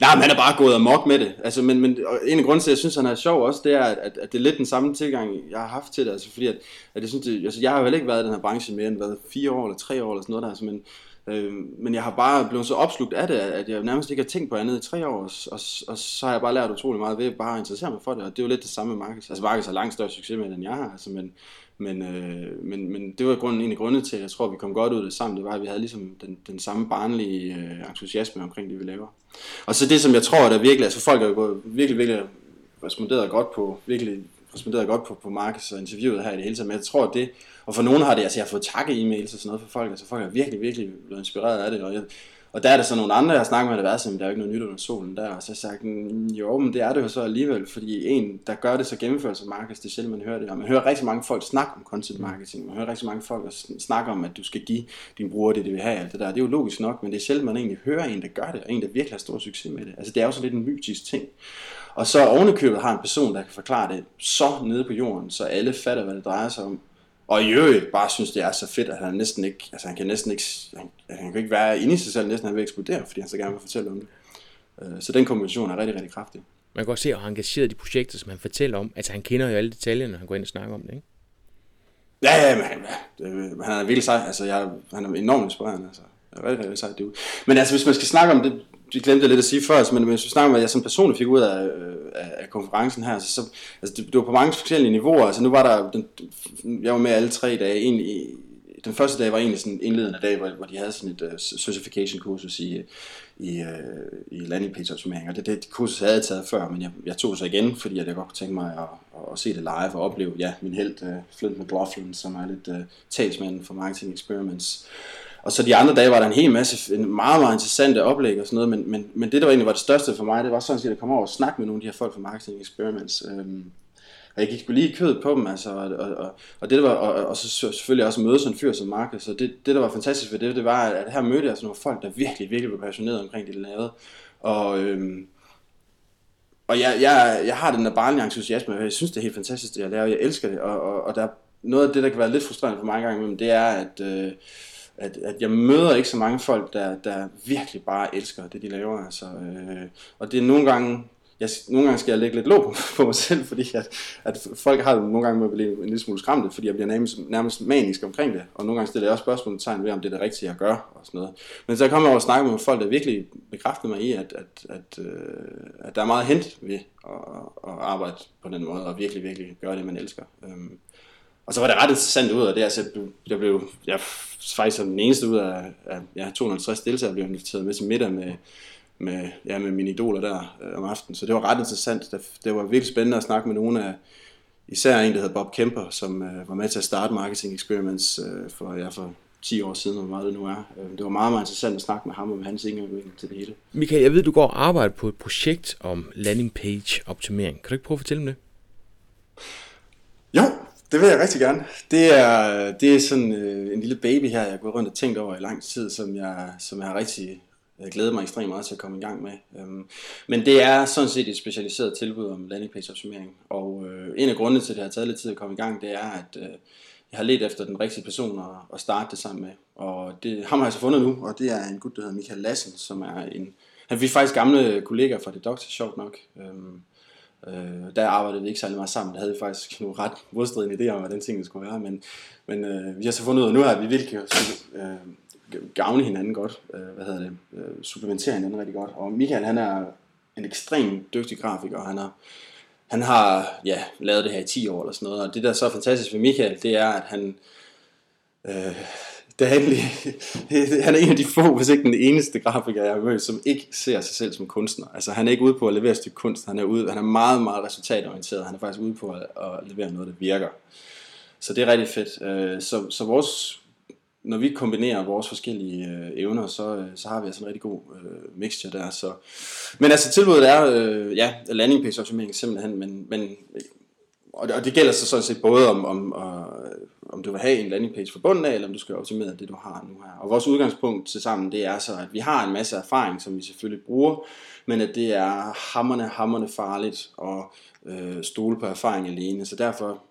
Nej, men han er bare gået amok med det. Altså, men, men en af grunden til, at jeg synes, at han er sjov også, det er, at, at, det er lidt den samme tilgang, jeg har haft til det. Altså, fordi at, at jeg, synes, det, altså, jeg har jo heller ikke været i den her branche mere end været fire år eller tre år eller sådan noget der. Altså, men, øh, men jeg har bare blevet så opslugt af det, at jeg nærmest ikke har tænkt på andet i tre år. Og, og, og så har jeg bare lært utrolig meget ved bare at interessere mig for det. Og det er jo lidt det samme med Marcus. Altså Marcus har langt større succes med det, end jeg har. Altså, men, men, øh, men, men det var grunden, en af grundene til, at jeg tror, at vi kom godt ud af det sammen. Det var, at vi havde ligesom den, den samme barnlige øh, entusiasme omkring det, vi laver. Og så det, som jeg tror, der virkelig, altså folk har gået virkelig, virkelig responderet godt på, virkelig responderet godt på, på Marcus og interviewet her i det hele taget, men jeg tror, at det, og for nogen har det, altså jeg har fået takke-e-mails og sådan noget fra folk, altså folk er virkelig, virkelig blevet inspireret af det, og jeg, og der er der så nogle andre, jeg har snakket med, der har været sådan, der er jo ikke noget nyt under solen der, og så har jeg sagt, mm, jo, men det er det jo så alligevel, fordi en, der gør det så gennemført som Marcus, det er sjældent, man hører det, og man hører rigtig mange folk snakke om content marketing, man hører rigtig mange folk der snakke om, at du skal give din bruger det, de vil have, alt det der, det er jo logisk nok, men det er sjældent, man egentlig hører en, der gør det, og en, der virkelig har stor succes med det, altså det er jo så lidt en mytisk ting. Og så ovenikøbet har en person, der kan forklare det så nede på jorden, så alle fatter, hvad det drejer sig om, og i øvrigt bare synes, det er så fedt, at han næsten ikke, altså han kan næsten ikke, han, han kan ikke være inde i sig selv, næsten han vil eksplodere, fordi han så gerne vil fortælle om det. Øh, Så den kombination er rigtig, rigtig kraftig. Man kan godt se, at han er engageret i de projekter, som han fortæller om. Altså, han kender jo alle detaljerne, når han går ind og snakker om det, ikke? Ja, ja, men han, han er virkelig sej, altså jeg, han er enormt inspirerende, altså. Jeg er rigtig, rigtig sej, Men altså, hvis man skal snakke om det, det glemte jeg lidt at sige før, altså, men hvis vi snakker om, hvad jeg som personligt fik ud af, øh, af, af konferencen her, så, så, altså det, det, var på mange forskellige niveauer, altså nu var der, den, jeg var med alle tre dage, egentlig, den første dag var egentlig sådan en indledende dag, hvor, hvor de havde sådan et uh, certification kursus i, i, uh, i landing page optimering, og det, det kursus havde jeg taget før, men jeg, jeg tog så igen, fordi at jeg godt kunne tænke mig at, at, at se det live og opleve, ja, min held, uh, Flint McLaughlin, som er lidt uh, talsmanden for Marketing Experiments, og så de andre dage var der en hel masse, en meget, meget interessante oplæg og sådan noget, men, men, men det, der var egentlig var det største for mig, det var sådan set at komme over og snakke med nogle af de her folk fra Marketing Experiments. Øhm, og jeg gik sgu lige i kødet på dem, altså, og, og, og, og det der var, og, og så selvfølgelig også møde sådan en fyr som Marcus, så det, det der var fantastisk ved det, det var, at her mødte jeg sådan nogle folk, der virkelig, virkelig var passionerede omkring det, de lavede. Og, øhm, og jeg, jeg, jeg har den der barnlige entusiasme, og jeg synes, det er helt fantastisk, det jeg laver, jeg elsker det, og, og, og der, noget af det, der kan være lidt frustrerende for mig engang imellem, det er, at, øh, at, at jeg møder ikke så mange folk, der, der virkelig bare elsker det, de laver. Altså, øh, og det er nogle gange, jeg, nogle gange skal jeg lægge lidt låg på, på mig selv, fordi at, at folk har nogle gange med at blive en lille smule skræmte, fordi jeg bliver nærmest, nærmest manisk omkring det. Og nogle gange stiller jeg også spørgsmålstegn ved, om det er det rigtige, jeg gør, og sådan noget. Men så kommer jeg over og snakke med folk, der virkelig bekræfter mig i, at, at, at, øh, at der er meget hent ved at, at arbejde på den måde, og virkelig, virkelig gøre det, man elsker. Øhm, og så var det ret interessant ud af det, altså jeg blev, jeg faktisk som den eneste ud af, af ja, 250 deltagere, blev inviteret med til middag med, med, ja, med mine idoler der øh, om aftenen, så det var ret interessant. Det, det var virkelig spændende at snakke med nogle af, især en, der hedder Bob Kemper, som øh, var med til at starte Marketing Experiments øh, for, ja, for 10 år siden, hvor meget det nu er. Øh, det var meget, meget interessant at snakke med ham om hans indgang til det hele. Michael, jeg ved, du går og arbejder på et projekt om landing page optimering. Kan du ikke prøve at fortælle om det? Det vil jeg rigtig gerne. Det er, det er sådan øh, en lille baby her, jeg har gået rundt og tænkt over i lang tid, som jeg, som jeg har rigtig øh, jeg glæder mig ekstremt meget til at komme i gang med. Øhm, men det er sådan set et specialiseret tilbud om landing page optimering. Og øh, en af grundene til, at det har taget lidt tid at komme i gang, det er, at øh, jeg har let efter den rigtige person at, at starte det sammen med. Og det, ham har jeg så fundet nu, og det er en gut, der hedder Michael Lassen, som er en... Han er faktisk gamle kollegaer fra det Doctor, sjovt nok. Øhm, Øh, der arbejdede vi ikke særlig meget sammen. Der havde vi faktisk nogle ret modstridende idéer om, hvordan tingene skulle være. Men, men øh, vi har så fundet ud af nu, at vi virkelig kan øh, gavne hinanden godt. Øh, hvad hedder det? Øh, supplementere hinanden rigtig godt. Og Michael, han er en ekstremt dygtig grafiker. og Han har, han har ja, lavet det her i 10 år eller sådan noget. Og det, der er så fantastisk ved Michael, det er, at han... Øh, det er egentlig, han er en af de få, hvis ikke den eneste grafiker, jeg har mødt, som ikke ser sig selv som kunstner. Altså han er ikke ude på at levere et stykke kunst, han er, ude, han er meget, meget resultatorienteret, han er faktisk ude på at, at levere noget, der virker. Så det er rigtig fedt. Øh, så, så vores, når vi kombinerer vores forskellige øh, evner, så, øh, så har vi altså en rigtig god øh, mixture der. Så. Men altså tilbuddet er, øh, ja, landing page optimering simpelthen, men, men og det, og det gælder så sådan set både om, om, om, om du vil have en landing page fra bunden af, eller om du skal optimere det, du har nu her. Og vores udgangspunkt til sammen, det er så, at vi har en masse erfaring, som vi selvfølgelig bruger, men at det er hammerne, hammerne farligt at øh, stole på erfaring alene. Så derfor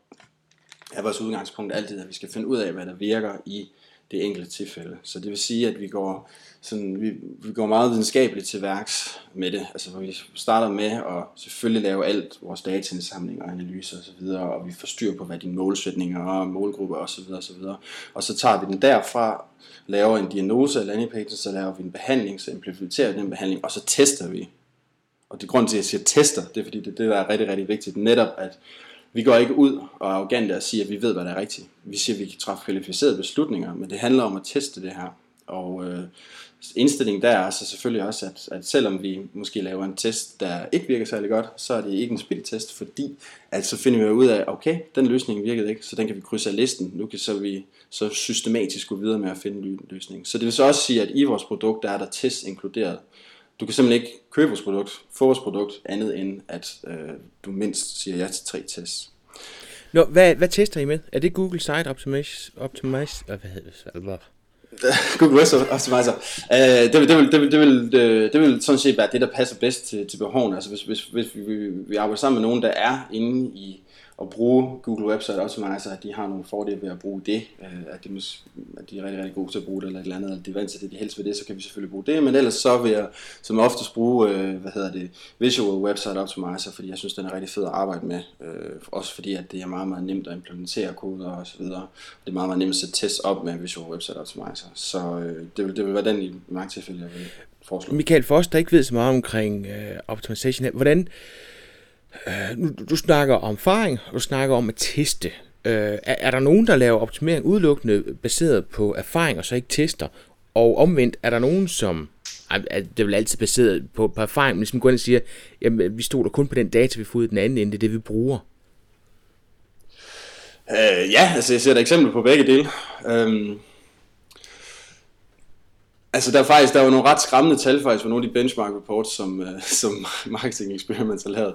er vores udgangspunkt altid, at vi skal finde ud af, hvad der virker i det enkelte tilfælde. Så det vil sige, at vi går, sådan, vi, vi går meget videnskabeligt til værks med det. Altså, hvor vi starter med at selvfølgelig lave alt vores dataindsamling og analyser osv., og, og vi får styr på, hvad dine målsætninger og målgrupper osv. osv. Og så tager vi den derfra, laver en diagnose af landingpagen, så laver vi en behandling, så implementerer vi den behandling, og så tester vi. Og det grund til, at jeg siger tester, det er fordi, det, det der er rigtig, rigtig vigtigt, netop at vi går ikke ud og er arrogante og siger, at vi ved, hvad der er rigtigt. Vi siger, at vi kan træffe kvalificerede beslutninger, men det handler om at teste det her. Og, øh, indstillingen der er så selvfølgelig også, at, at selvom vi måske laver en test, der ikke virker særlig godt, så er det ikke en spildtest, fordi at så finder vi ud af, okay, den løsning virkede ikke, så den kan vi krydse af listen. Nu kan så vi så systematisk gå videre med at finde en løsning. Så det vil så også sige, at i vores produkt, der er der test inkluderet. Du kan simpelthen ikke købe vores produkt, få vores produkt, andet end at øh, du mindst siger ja til tre tests. Nå, hvad, hvad tester I med? Er det Google Site Optimizer? Optimize, hvad hedder det? Google Web Optimizer. Uh, det, vil, det, vil, det, vil, det, vil, det, det vil sådan set være det, der passer bedst til, til behovene. Altså hvis, hvis, hvis vi, vi arbejder sammen med nogen, der er inde i at bruge Google Website Optimizer, at de har nogle fordele ved at bruge det, øh, at de, at de er rigtig, rigtig gode til at bruge det, eller et eller andet, eller de er vant til det, de helst ved det, så kan vi selvfølgelig bruge det, men ellers så vil jeg som oftest bruge, øh, hvad hedder det, Visual Website Optimizer, fordi jeg synes, den er rigtig fed at arbejde med, øh, også fordi at det er meget, meget nemt at implementere koder og så videre. Det er meget, meget nemt at sætte tests op med Visual Website Optimizer, så det, vil, det vil være den i mange tilfælde, jeg vil foreslå. Michael, for os, der ikke ved så meget omkring øh, optimization hvordan, Øh, Øh, nu, du snakker om erfaring, og du snakker om at teste. Øh, er, er der nogen, der laver optimering udelukkende baseret på erfaring, og så ikke tester? Og omvendt, er der nogen, som det er vel altid baseret på, på erfaring, men ligesom går ind og siger, jamen vi stoler kun på den data, vi får ud i den anden ende, det er det, vi bruger. Øh, ja, altså jeg ser et eksempel på begge dele. Øhm, Altså der er faktisk der var nogle ret skræmmende tal faktisk for nogle af de benchmark reports, som, uh, som Marketing Experiments har lavet.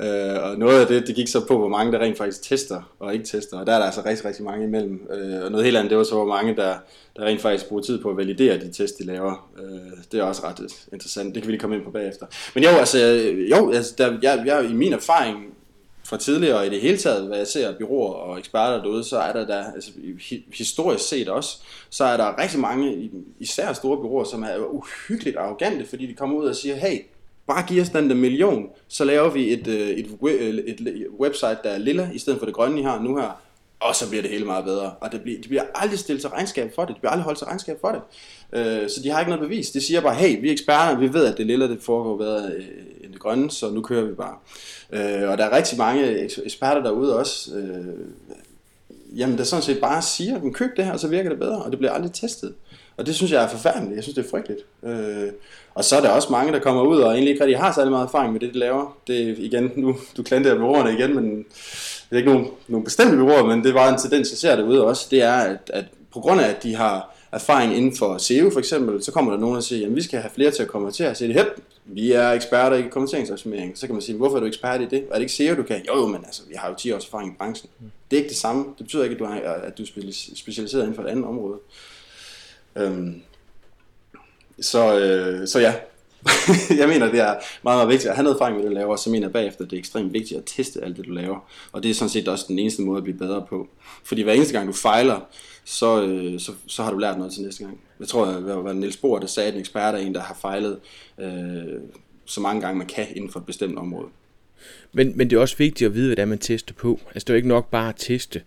Uh, og noget af det, det gik så på, hvor mange der rent faktisk tester og ikke tester. Og der er der altså rigtig, rigtig mange imellem. Uh, og noget helt andet, det var så, hvor mange der, der rent faktisk bruger tid på at validere de test, de laver. Uh, det er også ret interessant. Det kan vi lige komme ind på bagefter. Men jo, altså, jo, altså der, jeg, jeg, i min erfaring fra tidligere, og i det hele taget, hvad jeg ser af byråer og eksperter derude, så er der der, altså historisk set også, så er der rigtig mange, især store byråer, som er uhyggeligt arrogante, fordi de kommer ud og siger, hey, bare giv os den der million, så laver vi et, øh, et, øh, et, et website, der er lilla, i stedet for det grønne, I har nu her, og så bliver det hele meget bedre. Og det bliver, de bliver aldrig stillet til regnskab for det. De bliver aldrig holdt til regnskab for det. Øh, så de har ikke noget bevis. De siger bare, hey, vi er eksperter, vi ved, at det lille det foregår bedre grønne, så nu kører vi bare. Øh, og der er rigtig mange eksperter derude også, øh, jamen der sådan set bare siger, at køb det her, så virker det bedre, og det bliver aldrig testet. Og det synes jeg er forfærdeligt. Jeg synes, det er frygteligt. Øh, og så er der også mange, der kommer ud og egentlig ikke rigtig har særlig meget erfaring med det, de laver. Det er igen, nu du klandrer bureauerne igen, men det er ikke nogen, nogen bestemte bureauer, men det var en tendens, jeg ser derude også. Det er, at, at på grund af, at de har erfaring inden for SEO for eksempel, så kommer der nogen og siger, at vi skal have flere til at konvertere. Så det, vi er eksperter i konverteringsoptimering. Så kan man sige, hvorfor er du ekspert i det? Er det ikke SEO, du kan? Jo, jo, men altså, jeg har jo 10 års erfaring i branchen. Det er ikke det samme. Det betyder ikke, at du er, at du er specialiseret inden for et andet område. Øhm, så, øh, så ja, jeg mener, det er meget, meget vigtigt at have noget erfaring med det, du laver, og så mener jeg bagefter, at det er ekstremt vigtigt at teste alt det, du laver. Og det er sådan set også den eneste måde at blive bedre på. Fordi hver eneste gang, du fejler, så, øh, så, så har du lært noget til næste gang. Jeg tror, at det var Niels Bohr, der sagde, at en ekspert er en, der har fejlet øh, så mange gange, man kan inden for et bestemt område. Men, men det er også vigtigt at vide, hvad det er, man tester på. Altså, det er jo ikke nok bare at teste.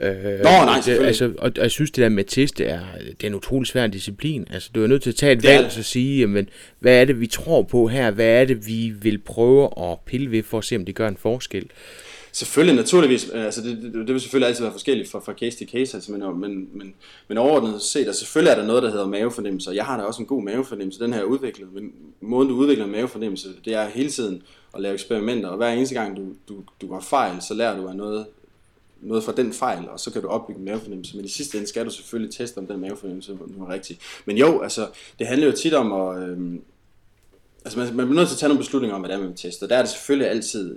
Øh, Nå, nej, det, altså, og, og jeg synes, det der med at teste er, det er en utrolig svær disciplin. Altså, du er nødt til at tage et valg og så sige, jamen, hvad er det, vi tror på her? Hvad er det, vi vil prøve at pille ved for at se, om det gør en forskel? Selvfølgelig, naturligvis, øh, altså det, det, det vil selvfølgelig altid være forskelligt fra, fra case til case, altså, men, men, men, men overordnet set, altså selvfølgelig er der noget, der hedder mavefornemmelse, og jeg har da også en god mavefornemmelse, den her er udviklet, men måden du udvikler en mavefornemmelse, det er hele tiden at lave eksperimenter, og hver eneste gang du, du, du har fejl, så lærer du af noget, noget fra den fejl, og så kan du opbygge en mavefornemmelse. Men i sidste ende skal du selvfølgelig teste, om den mavefornemmelse nu er rigtig. Men jo, altså, det handler jo tit om at... Øhm, altså, man, man bliver nødt til at tage nogle beslutninger om, hvad det er, man vil teste. Og der er det selvfølgelig altid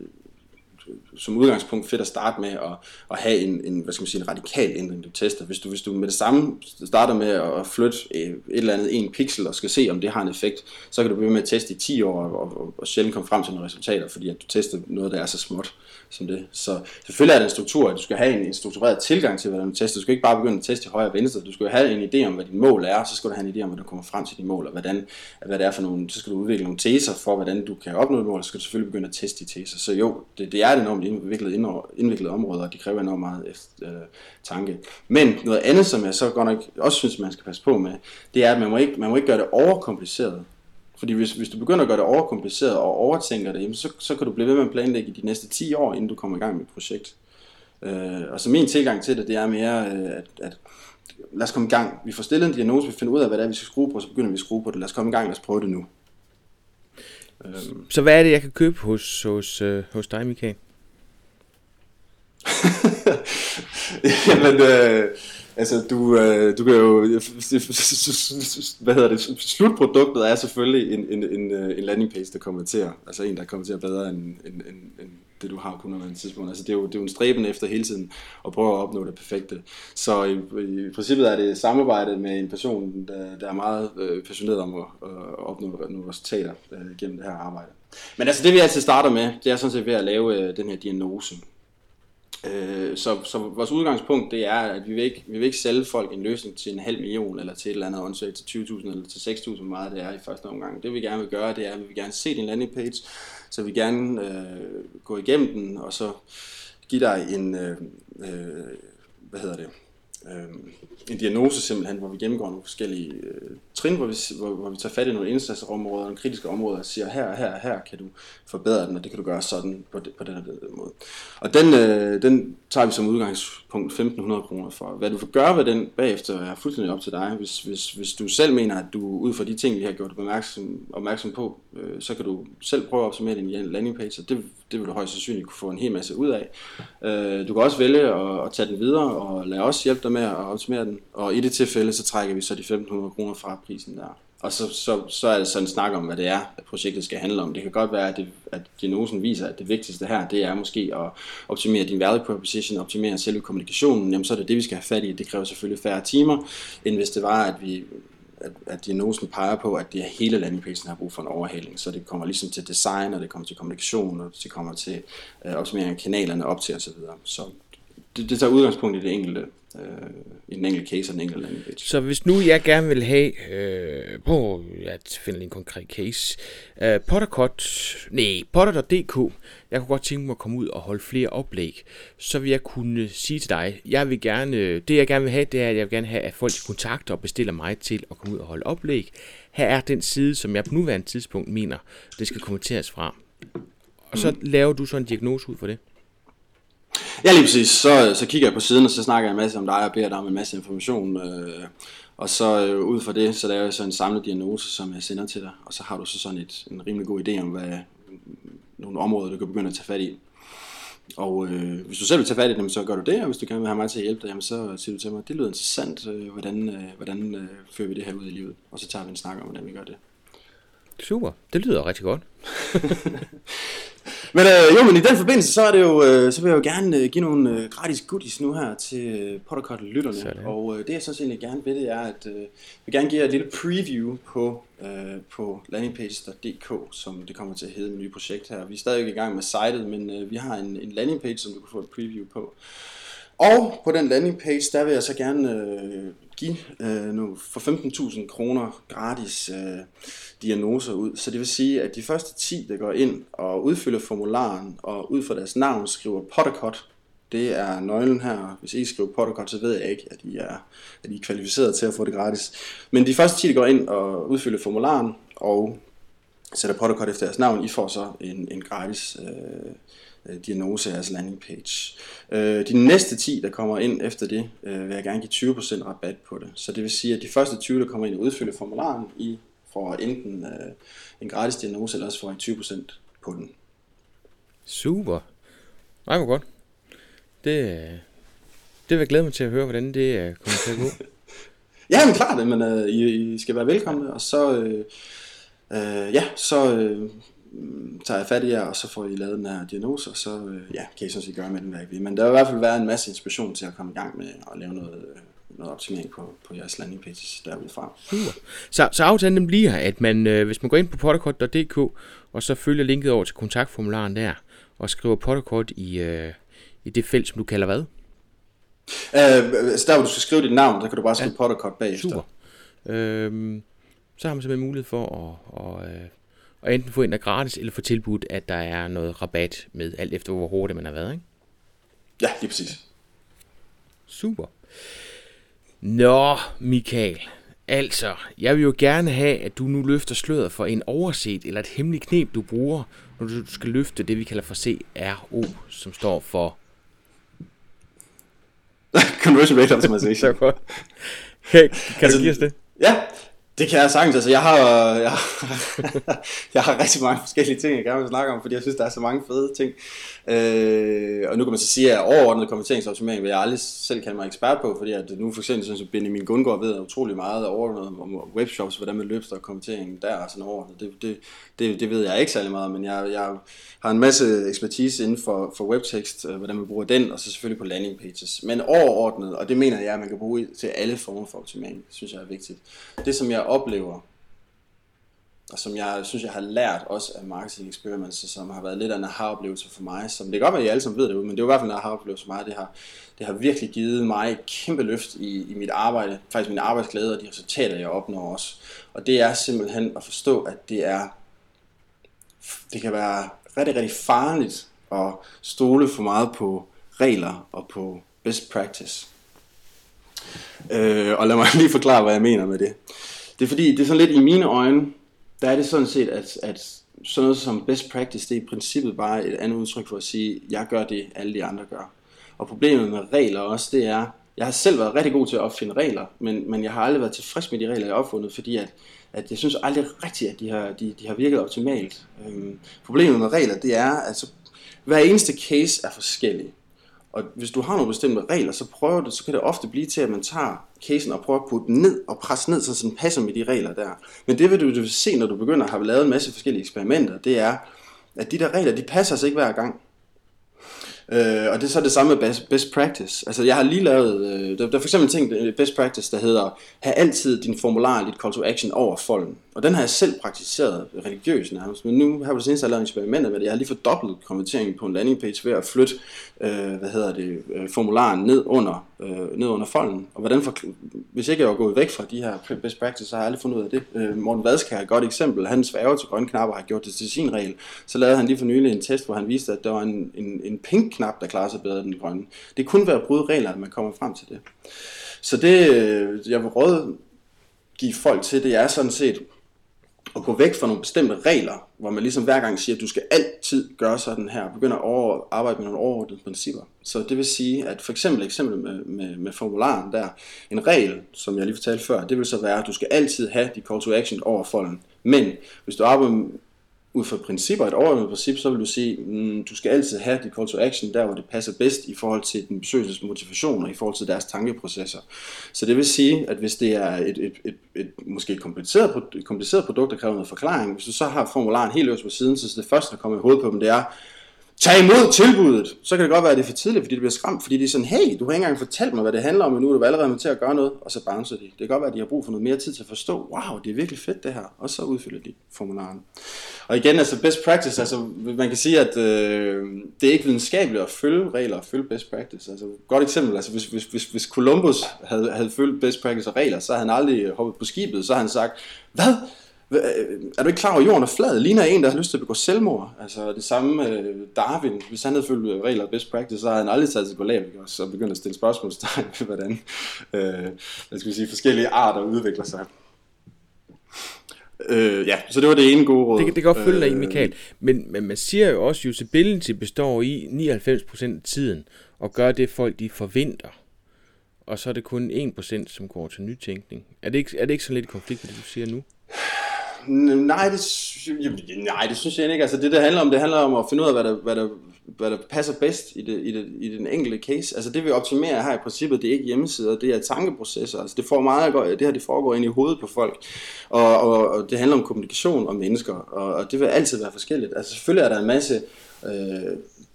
som udgangspunkt fedt at starte med at, at have en, en, hvad skal man sige, en radikal ændring, du tester. Hvis du, hvis du med det samme starter med at flytte øh, et eller andet en pixel og skal se, om det har en effekt, så kan du blive med at teste i 10 år og, og, og sjældent komme frem til nogle resultater, fordi at du tester noget, der er så småt som det. Så selvfølgelig er det en struktur, at du skal have en, en struktureret tilgang til, hvordan du tester. Du skal ikke bare begynde at teste højre og venstre. Du skal have en idé om, hvad dit mål er, og så skal du have en idé om, hvordan du kommer frem til dit mål, og hvordan, hvad det er for nogle, så skal du udvikle nogle teser for, hvordan du kan opnå et mål, og så skal du selvfølgelig begynde at teste de teser. Så jo, det, det er et enormt indviklet, indviklet område, og de kræver enormt meget efter, øh, tanke. Men noget andet, som jeg så godt nok også synes, man skal passe på med, det er, at man må ikke, man må ikke gøre det overkompliceret. Fordi hvis, hvis du begynder at gøre det overkompliceret og overtænker det, jamen så, så kan du blive ved med at planlægge i de næste 10 år, inden du kommer i gang med et projekt. Øh, og så min tilgang til det, det er mere, øh, at, at lad os komme i gang. Vi får stillet en diagnose, vi finder ud af, hvad det er, vi skal skrue på, så begynder vi at skrue på det. Lad os komme i gang, lad os prøve det nu. Øhm. Så hvad er det, jeg kan købe hos, hos, øh, hos dig, Michael? Jamen, øh, altså du, øh, du kan jo, hvad hedder det, slutproduktet er selvfølgelig en, en, en, øh, en landing page, der kommenterer, altså en, der kommenterer bedre end, end, end, end det du har på nuværende tidspunkt. Altså det er, jo, det er jo en stræben efter hele tiden at prøve at opnå det perfekte. Så i, i princippet er det samarbejde med en person, der, der er meget øh, passioneret om at, øh, opnå nogle resultater øh, gennem det her arbejde. Men altså det vi altid starter med, det er sådan set ved at lave øh, den her diagnose. Øh, så, så vores udgangspunkt det er, at vi vil, ikke, vi vil ikke sælge folk en løsning til en halv million, eller til et eller andet åndssvagt til 20.000 eller til 6.000, meget det er i første omgang. Det vi gerne vil gøre, det er, at vi vil gerne se din landing page, så vi gerne øh, gå igennem den, og så give dig en, øh, øh, hvad hedder det, øh, en diagnose simpelthen, hvor vi gennemgår nogle forskellige øh, trin, hvor vi, hvor, hvor vi tager fat i nogle indsatsområder, nogle kritiske områder, og siger, her og her her kan du forbedre den, og det kan du gøre sådan på, det, på den her øh, måde. Og den, øh, den tager vi som udgangspunkt 1.500 kroner for. Hvad du vil gøre ved den bagefter er fuldstændig op til dig. Hvis, hvis, hvis du selv mener, at du ud fra de ting, vi har gjort opmærksom, opmærksom på, øh, så kan du selv prøve at opsummere din landing page, og det, det vil du højst sandsynligt kunne få en hel masse ud af. Øh, du kan også vælge at, at tage den videre, og lade os hjælpe dig med at optimere den, og i det tilfælde, så trækker vi så de 1.500 kroner fra prisen der. Og så, så, så er det sådan en snak om, hvad det er, at projektet skal handle om. Det kan godt være, at, det, at diagnosen viser, at det vigtigste her, det er måske at optimere din value proposition, optimere selve kommunikationen. Jamen så er det det, vi skal have fat i. Det kræver selvfølgelig færre timer, end hvis det var, at vi at, at diagnosen peger på, at det er hele landingpagen har brug for en overhaling. Så det kommer ligesom til design, og det kommer til kommunikation, og det kommer til øh, optimering af kanalerne op til osv. Så det, det tager udgangspunkt i det enkelte øh, i den enkelte case og den enkelte landing page. Så hvis nu jeg gerne vil have, øh, på at finde en konkret case, øh, Pottercut, nej, potter.dk, jeg kunne godt tænke mig at komme ud og holde flere oplæg, så vil jeg kunne sige til dig, jeg vil gerne, det jeg gerne vil have, det er, at jeg vil gerne have, at folk kontakter og bestiller mig til at komme ud og holde oplæg. Her er den side, som jeg på nuværende tidspunkt mener, det skal kommenteres fra. Og så mm. laver du så en diagnose ud for det. Ja, lige præcis. Så, så kigger jeg på siden, og så snakker jeg en masse om dig, og beder dig om en masse information. Øh, og så øh, ud fra det, så laver jeg så en samlet diagnose, som jeg sender til dig. Og så har du så sådan et, en rimelig god idé om, hvad nogle områder, du kan begynde at tage fat i. Og øh, hvis du selv vil tage fat i dem, så gør du det, og hvis du gerne vil have mig til at hjælpe dig, jamen, så siger du til mig, det lyder interessant, øh, hvordan, øh, hvordan øh, fører vi det her ud i livet, og så tager vi en snak om, hvordan vi gør det. Super, det lyder rigtig godt. Men øh, jo, men i den forbindelse, så, er det jo, øh, så vil jeg jo gerne øh, give nogle øh, gratis goodies nu her til øh, Pottercut-lytterne. Sådan. Og øh, det jeg så egentlig gerne vil, det er, at øh, jeg vil gerne give jer et lille preview på, øh, på landingpage.dk, som det kommer til at hedde med nye projekt her. Vi er stadig i gang med sitet, men øh, vi har en, en landingpage, som du kan få et preview på. Og på den landingpage, der vil jeg så gerne øh, give øh, nu for 15.000 kroner gratis øh, diagnoser ud. Så det vil sige, at de første 10, der går ind og udfylder formularen og ud fra deres navn skriver Pottercut, det er nøglen her. Hvis I ikke skriver Pottercut, så ved jeg ikke, at I, er, at I er kvalificeret til at få det gratis. Men de første 10, der går ind og udfylder formularen og sætter Pottercut efter deres navn, I får så en, en gratis øh, øh, diagnose af jeres landing page. Øh, de næste 10, der kommer ind efter det, øh, vil jeg gerne give 20% rabat på det. Så det vil sige, at de første 20, der kommer ind og udfylder formularen, I får enten øh, en gratis diagnose, eller også får I 20% på den. Super. Nej, hvor godt. Det, det vil jeg glæde mig til at høre, hvordan det øh, kommer til at gå. ja, men klart, men øh, I, I skal være velkomne, og så, øh, øh, ja, så øh, tager jeg fat i jer, og så får I lavet den her diagnose, og så øh, ja, kan I sådan set gøre med den, hvad I vil. Men der vil i hvert fald være en masse inspiration til at komme i gang med at lave noget, øh, noget optimering på, på jeres landing pages derudfra. Super. Så, så aftalen den bliver, at man, øh, hvis man går ind på potterkort.dk, og så følger linket over til kontaktformularen der, og skriver potterkort i, øh, i det felt, som du kalder hvad? Øh, så der hvor du skal skrive dit navn, der kan du bare skrive ja. potterkort bagefter. Super. Øh, så har man simpelthen mulighed for at, at, øh, at enten få ind af gratis, eller få tilbudt, at der er noget rabat med, alt efter hvor hurtigt man har været, ikke? Ja, lige præcis. Super. Nå, Michael. Altså, jeg vil jo gerne have, at du nu løfter sløret for en overset eller et hemmeligt knep, du bruger, når du skal løfte det, vi kalder for CRO, som står for... conversion rate optimization. kan, kan altså, du give os det? Ja, det kan jeg sagtens. Altså, jeg har, jeg, jeg har rigtig mange forskellige ting, jeg gerne vil snakke om, fordi jeg synes, der er så mange fede ting. Øh, og nu kan man så sige, at overordnet kommenteringsoptimering vil jeg aldrig selv kalde mig ekspert på, fordi at nu for eksempel synes jeg, Benjamin Gundgaard ved utrolig meget overordnet om webshops, hvordan man løbster kommenteringen der og sådan overordnet. Det, det, det, det ved jeg ikke særlig meget, men jeg, jeg har en masse ekspertise inden for, for webtekst, øh, hvordan man bruger den, og så selvfølgelig på landing pages. Men overordnet, og det mener jeg, at man kan bruge til alle former for optimering, synes jeg er vigtigt. Det som jeg oplever, og som jeg synes, jeg har lært også af marketing experiments, som har været lidt af en aha-oplevelse for mig, som det kan godt være, at I alle sammen ved det, men det er i hvert fald en aha-oplevelse for mig, det har, det har virkelig givet mig et kæmpe løft i, i mit arbejde, faktisk min arbejdsglæde og de resultater, jeg opnår også. Og det er simpelthen at forstå, at det er, det kan være rigtig, rigtig farligt at stole for meget på regler og på best practice. Øh, og lad mig lige forklare, hvad jeg mener med det. Det er fordi, det er sådan lidt i mine øjne, der er det sådan set, at, at sådan noget som best practice, det er i princippet bare et andet udtryk for at sige, jeg gør det, alle de andre gør. Og problemet med regler også, det er, jeg har selv været rigtig god til at opfinde regler, men, men jeg har aldrig været tilfreds med de regler, jeg har opfundet, fordi at, at jeg synes aldrig rigtigt, at de har, de, de har virket optimalt. Øhm, problemet med regler, det er, at så, hver eneste case er forskellig. Og hvis du har nogle bestemte regler, så prøver det, så kan det ofte blive til, at man tager casen og prøver at putte den ned og presse ned, så den passer med de regler der. Men det vil du, du vil se, når du begynder at have lavet en masse forskellige eksperimenter, det er, at de der regler, de passer sig ikke hver gang. Øh, og det er så det samme med best, best practice. Altså jeg har lige lavet, øh, der, der er for eksempel en ting, best practice, der hedder, have altid din formular, dit call to action over folden. Og den har jeg selv praktiseret religiøst nærmest, men nu har jeg på det seneste lavet eksperimenter med det. Jeg har lige fordoblet konverteringen på en landing page ved at flytte, øh, hvad hedder det, øh, formularen ned under, øh, ned under folden. Og hvordan for, hvis ikke jeg var gået væk fra de her best practices, så har jeg aldrig fundet ud af det. Øh, Morten Vadskær er et godt eksempel. Han sværger til grønne knapper har gjort det til sin regel. Så lavede han lige for nylig en test, hvor han viste, at der var en, en, en pink knap, der klarer sig bedre end den grønne. Det kunne være at bryde regler, at man kommer frem til det. Så det, øh, jeg vil råde give folk til, det er sådan set at gå væk fra nogle bestemte regler, hvor man ligesom hver gang siger, at du skal altid gøre sådan her, og begynder at over, arbejde med nogle overordnede principper. Så det vil sige, at for eksempel eksempel med, med, med formularen der, en regel, som jeg lige fortalte før, det vil så være, at du skal altid have de call to action over folden. Men hvis du arbejder ud fra principper, et overordnet princip, så vil du sige, mm, du skal altid have dit call to action der, hvor det passer bedst i forhold til den besøgelses motivation og i forhold til deres tankeprocesser. Så det vil sige, at hvis det er et, et, et, et måske et kompliceret, et kompliceret produkt, der kræver noget forklaring, hvis du så har formularen helt øverst på siden, så det første, der kommer i hovedet på dem, det er, tag imod tilbuddet, så kan det godt være, at det er for tidligt, fordi det bliver skræmt, fordi det er sådan, hey, du har ikke engang fortalt mig, hvad det handler om, men nu er du allerede med til at gøre noget, og så bouncer de. Det kan godt være, at de har brug for noget mere tid til at forstå, wow, det er virkelig fedt det her, og så udfylder de formularen. Og igen, altså best practice, altså man kan sige, at øh, det er ikke videnskabeligt at følge regler og følge best practice. Altså godt eksempel, altså hvis, hvis, hvis, hvis Columbus havde, havde følt best practice og regler, så havde han aldrig hoppet på skibet, så havde han sagt, hvad? Er du ikke klar over, at jorden er flad? Ligner en, der har lyst til at begå selvmord. Altså det samme med Darwin. Hvis han havde følt regler og best practice, så havde han aldrig taget sig på Galapagos og begyndt at stille spørgsmålstegn ved, hvordan øh, hvad skal vi sige, forskellige arter udvikler sig. Øh, ja, så det var det ene gode råd. Det, det kan godt følge dig i, øh, Michael. Men, men man siger jo også, at usability består i 99% af tiden og gør det, folk de forventer. Og så er det kun 1%, som går til nytænkning. Er det ikke, er det ikke så lidt konflikt med det, du siger nu? Nej, det, nej, det synes jeg ikke. Altså det, det handler om, det handler om at finde ud af, hvad der, hvad der, hvad der passer bedst i, det, i, det, i den enkelte case. Altså det vi optimerer her i princippet, det er ikke hjemmesider, det er tankeprocesser. Altså det, får meget, det her det foregår ind i hovedet på folk. Og, og, og det handler om kommunikation og mennesker. Og, og det vil altid være forskelligt. Altså selvfølgelig er der en masse øh,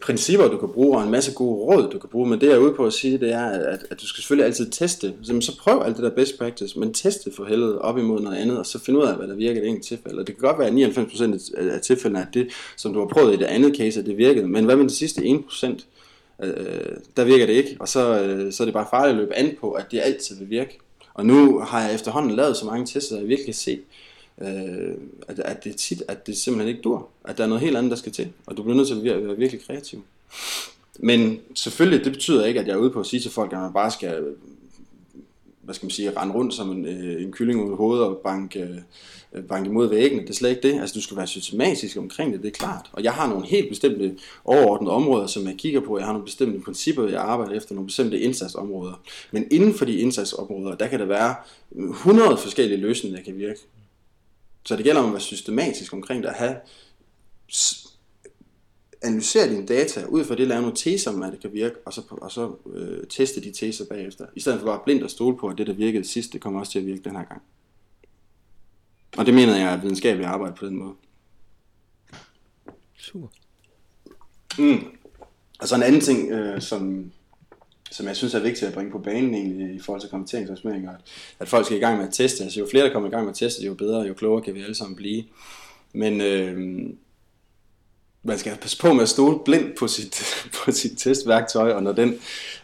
principper, du kan bruge, og en masse gode råd, du kan bruge, men det jeg er ude på at sige, det er, at, at du skal selvfølgelig altid teste. Så, så prøv alt det der best practice, men teste for helvede op imod noget andet, og så find ud af, hvad der virker i det enkelte tilfælde. Og det kan godt være, at 99% af tilfældene, at det, som du har prøvet i det andet case, at det virkede, men hvad med de sidste 1%? Øh, der virker det ikke, og så, øh, så er det bare farligt at løbe an på, at det altid vil virke. Og nu har jeg efterhånden lavet så mange tests, at jeg virkelig kan se, øh, at, at det tit, at det simpelthen ikke dur. At der er noget helt andet, der skal til. Og du bliver nødt til at være virkelig kreativ. Men selvfølgelig, det betyder ikke, at jeg er ude på at sige til folk, at man bare skal hvad skal man sige, rende rundt som en, øh, en kylling ud i hovedet og banke, øh, banke imod væggene. Det er slet ikke det. Altså, du skal være systematisk omkring det, det er klart. Og jeg har nogle helt bestemte overordnede områder, som jeg kigger på. Jeg har nogle bestemte principper, jeg arbejder efter, nogle bestemte indsatsområder. Men inden for de indsatsområder, der kan der være 100 forskellige løsninger, der kan virke. Så det gælder om at være systematisk omkring det, at have analysere dine data, ud fra det lave nogle teser om, at det kan virke, og så, og så øh, teste de teser bagefter. I stedet for bare blindt at stole på, at det, der virkede sidst, det kommer også til at virke den her gang. Og det mener jeg er videnskabeligt arbejde på den måde. Super. Mm. Og så en anden ting, øh, som, som jeg synes er vigtigt at bringe på banen egentlig, i forhold til konverteringsoptimering, at, at folk skal i gang med at teste. Altså jo flere der kommer i gang med at teste, jo bedre, jo klogere kan vi alle sammen blive. Men øh, man skal passe på med at stole blindt på sit, på sit testværktøj, og når den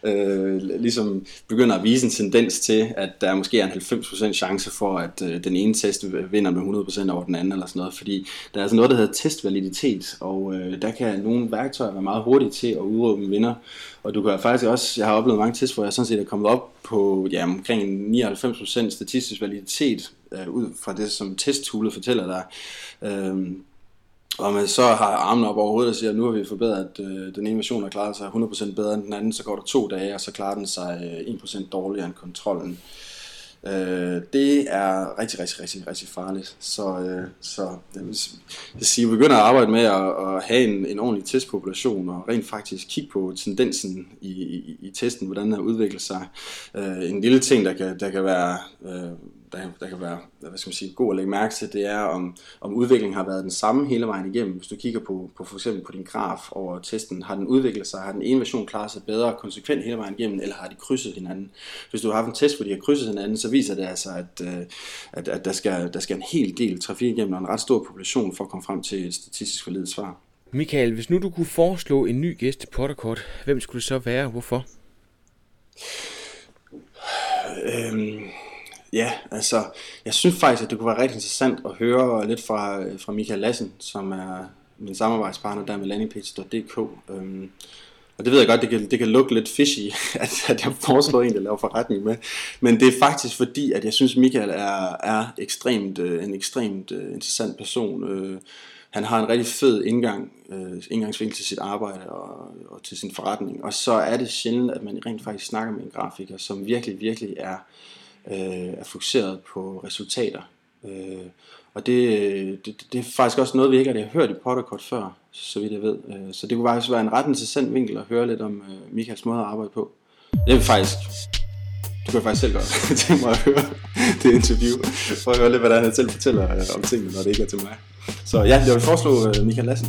øh, ligesom begynder at vise en tendens til, at der måske er en 90% chance for, at øh, den ene test vinder med 100% over den anden, eller sådan noget, fordi der er altså noget, der hedder testvaliditet, og øh, der kan nogle værktøjer være meget hurtige til at udråbe en vinder, og du kan faktisk også, jeg har oplevet mange tests, hvor jeg sådan set er kommet op på ja, omkring 99% statistisk validitet, øh, ud fra det, som testtoolet fortæller dig. Øh, og man så har armene op over hovedet og siger, at nu har vi forbedret, at øh, den ene version har klaret sig 100% bedre end den anden, så går der to dage, og så klarer den sig øh, 1% dårligere end kontrollen. Øh, det er rigtig, rigtig, rigtig, rigtig farligt. Så, øh, så det vil sige, at vi begynder at arbejde med at, at have en, en ordentlig testpopulation, og rent faktisk kigge på tendensen i, i, i testen, hvordan den har udviklet sig. Øh, en lille ting, der kan, der kan være... Øh, der, der kan være hvad skal man sige, god at lægge mærke til, det er, om, om udviklingen har været den samme hele vejen igennem. Hvis du kigger på, på for eksempel på din graf over testen, har den udviklet sig, har den ene version klaret sig bedre konsekvent hele vejen igennem, eller har de krydset hinanden? Hvis du har haft en test, hvor de har krydset hinanden, så viser det altså, at, øh, at, at der, skal, der skal en hel del trafik igennem, og en ret stor population for at komme frem til et statistisk validt svar. Michael, hvis nu du kunne foreslå en ny gæst til Potterkort, hvem skulle det så være, hvorfor? Øhm, Ja, altså, jeg synes faktisk, at det kunne være rigtig interessant at høre lidt fra, øh, fra Michael Lassen, som er min samarbejdspartner der med landingpage.dk. Øhm, og det ved jeg godt, det kan, det kan lukke lidt fishy, at, at jeg foreslår en, der laver forretning med. Men det er faktisk fordi, at jeg synes, Michael er, er ekstremt, øh, en ekstremt øh, interessant person. Øh, han har en rigtig fed indgang, indgangsvinkel til sit arbejde og, og til sin forretning. Og så er det sjældent, at man rent faktisk snakker med en grafiker, som virkelig, virkelig er øh, Øh, er fokuseret på resultater. Øh, og det, det, det er faktisk også noget, vi ikke har hørt i Potterkort før, så vidt jeg ved. Øh, så det kunne faktisk være en ret interessant vinkel at høre lidt om øh, Michaels måde at arbejde på. Det er faktisk du kan faktisk selv godt tænke mig at høre det interview, for at høre lidt, hvad han selv fortæller øh, om tingene, når det ikke er til mig. Så ja, jeg vil foreslå øh, Michael Lassen.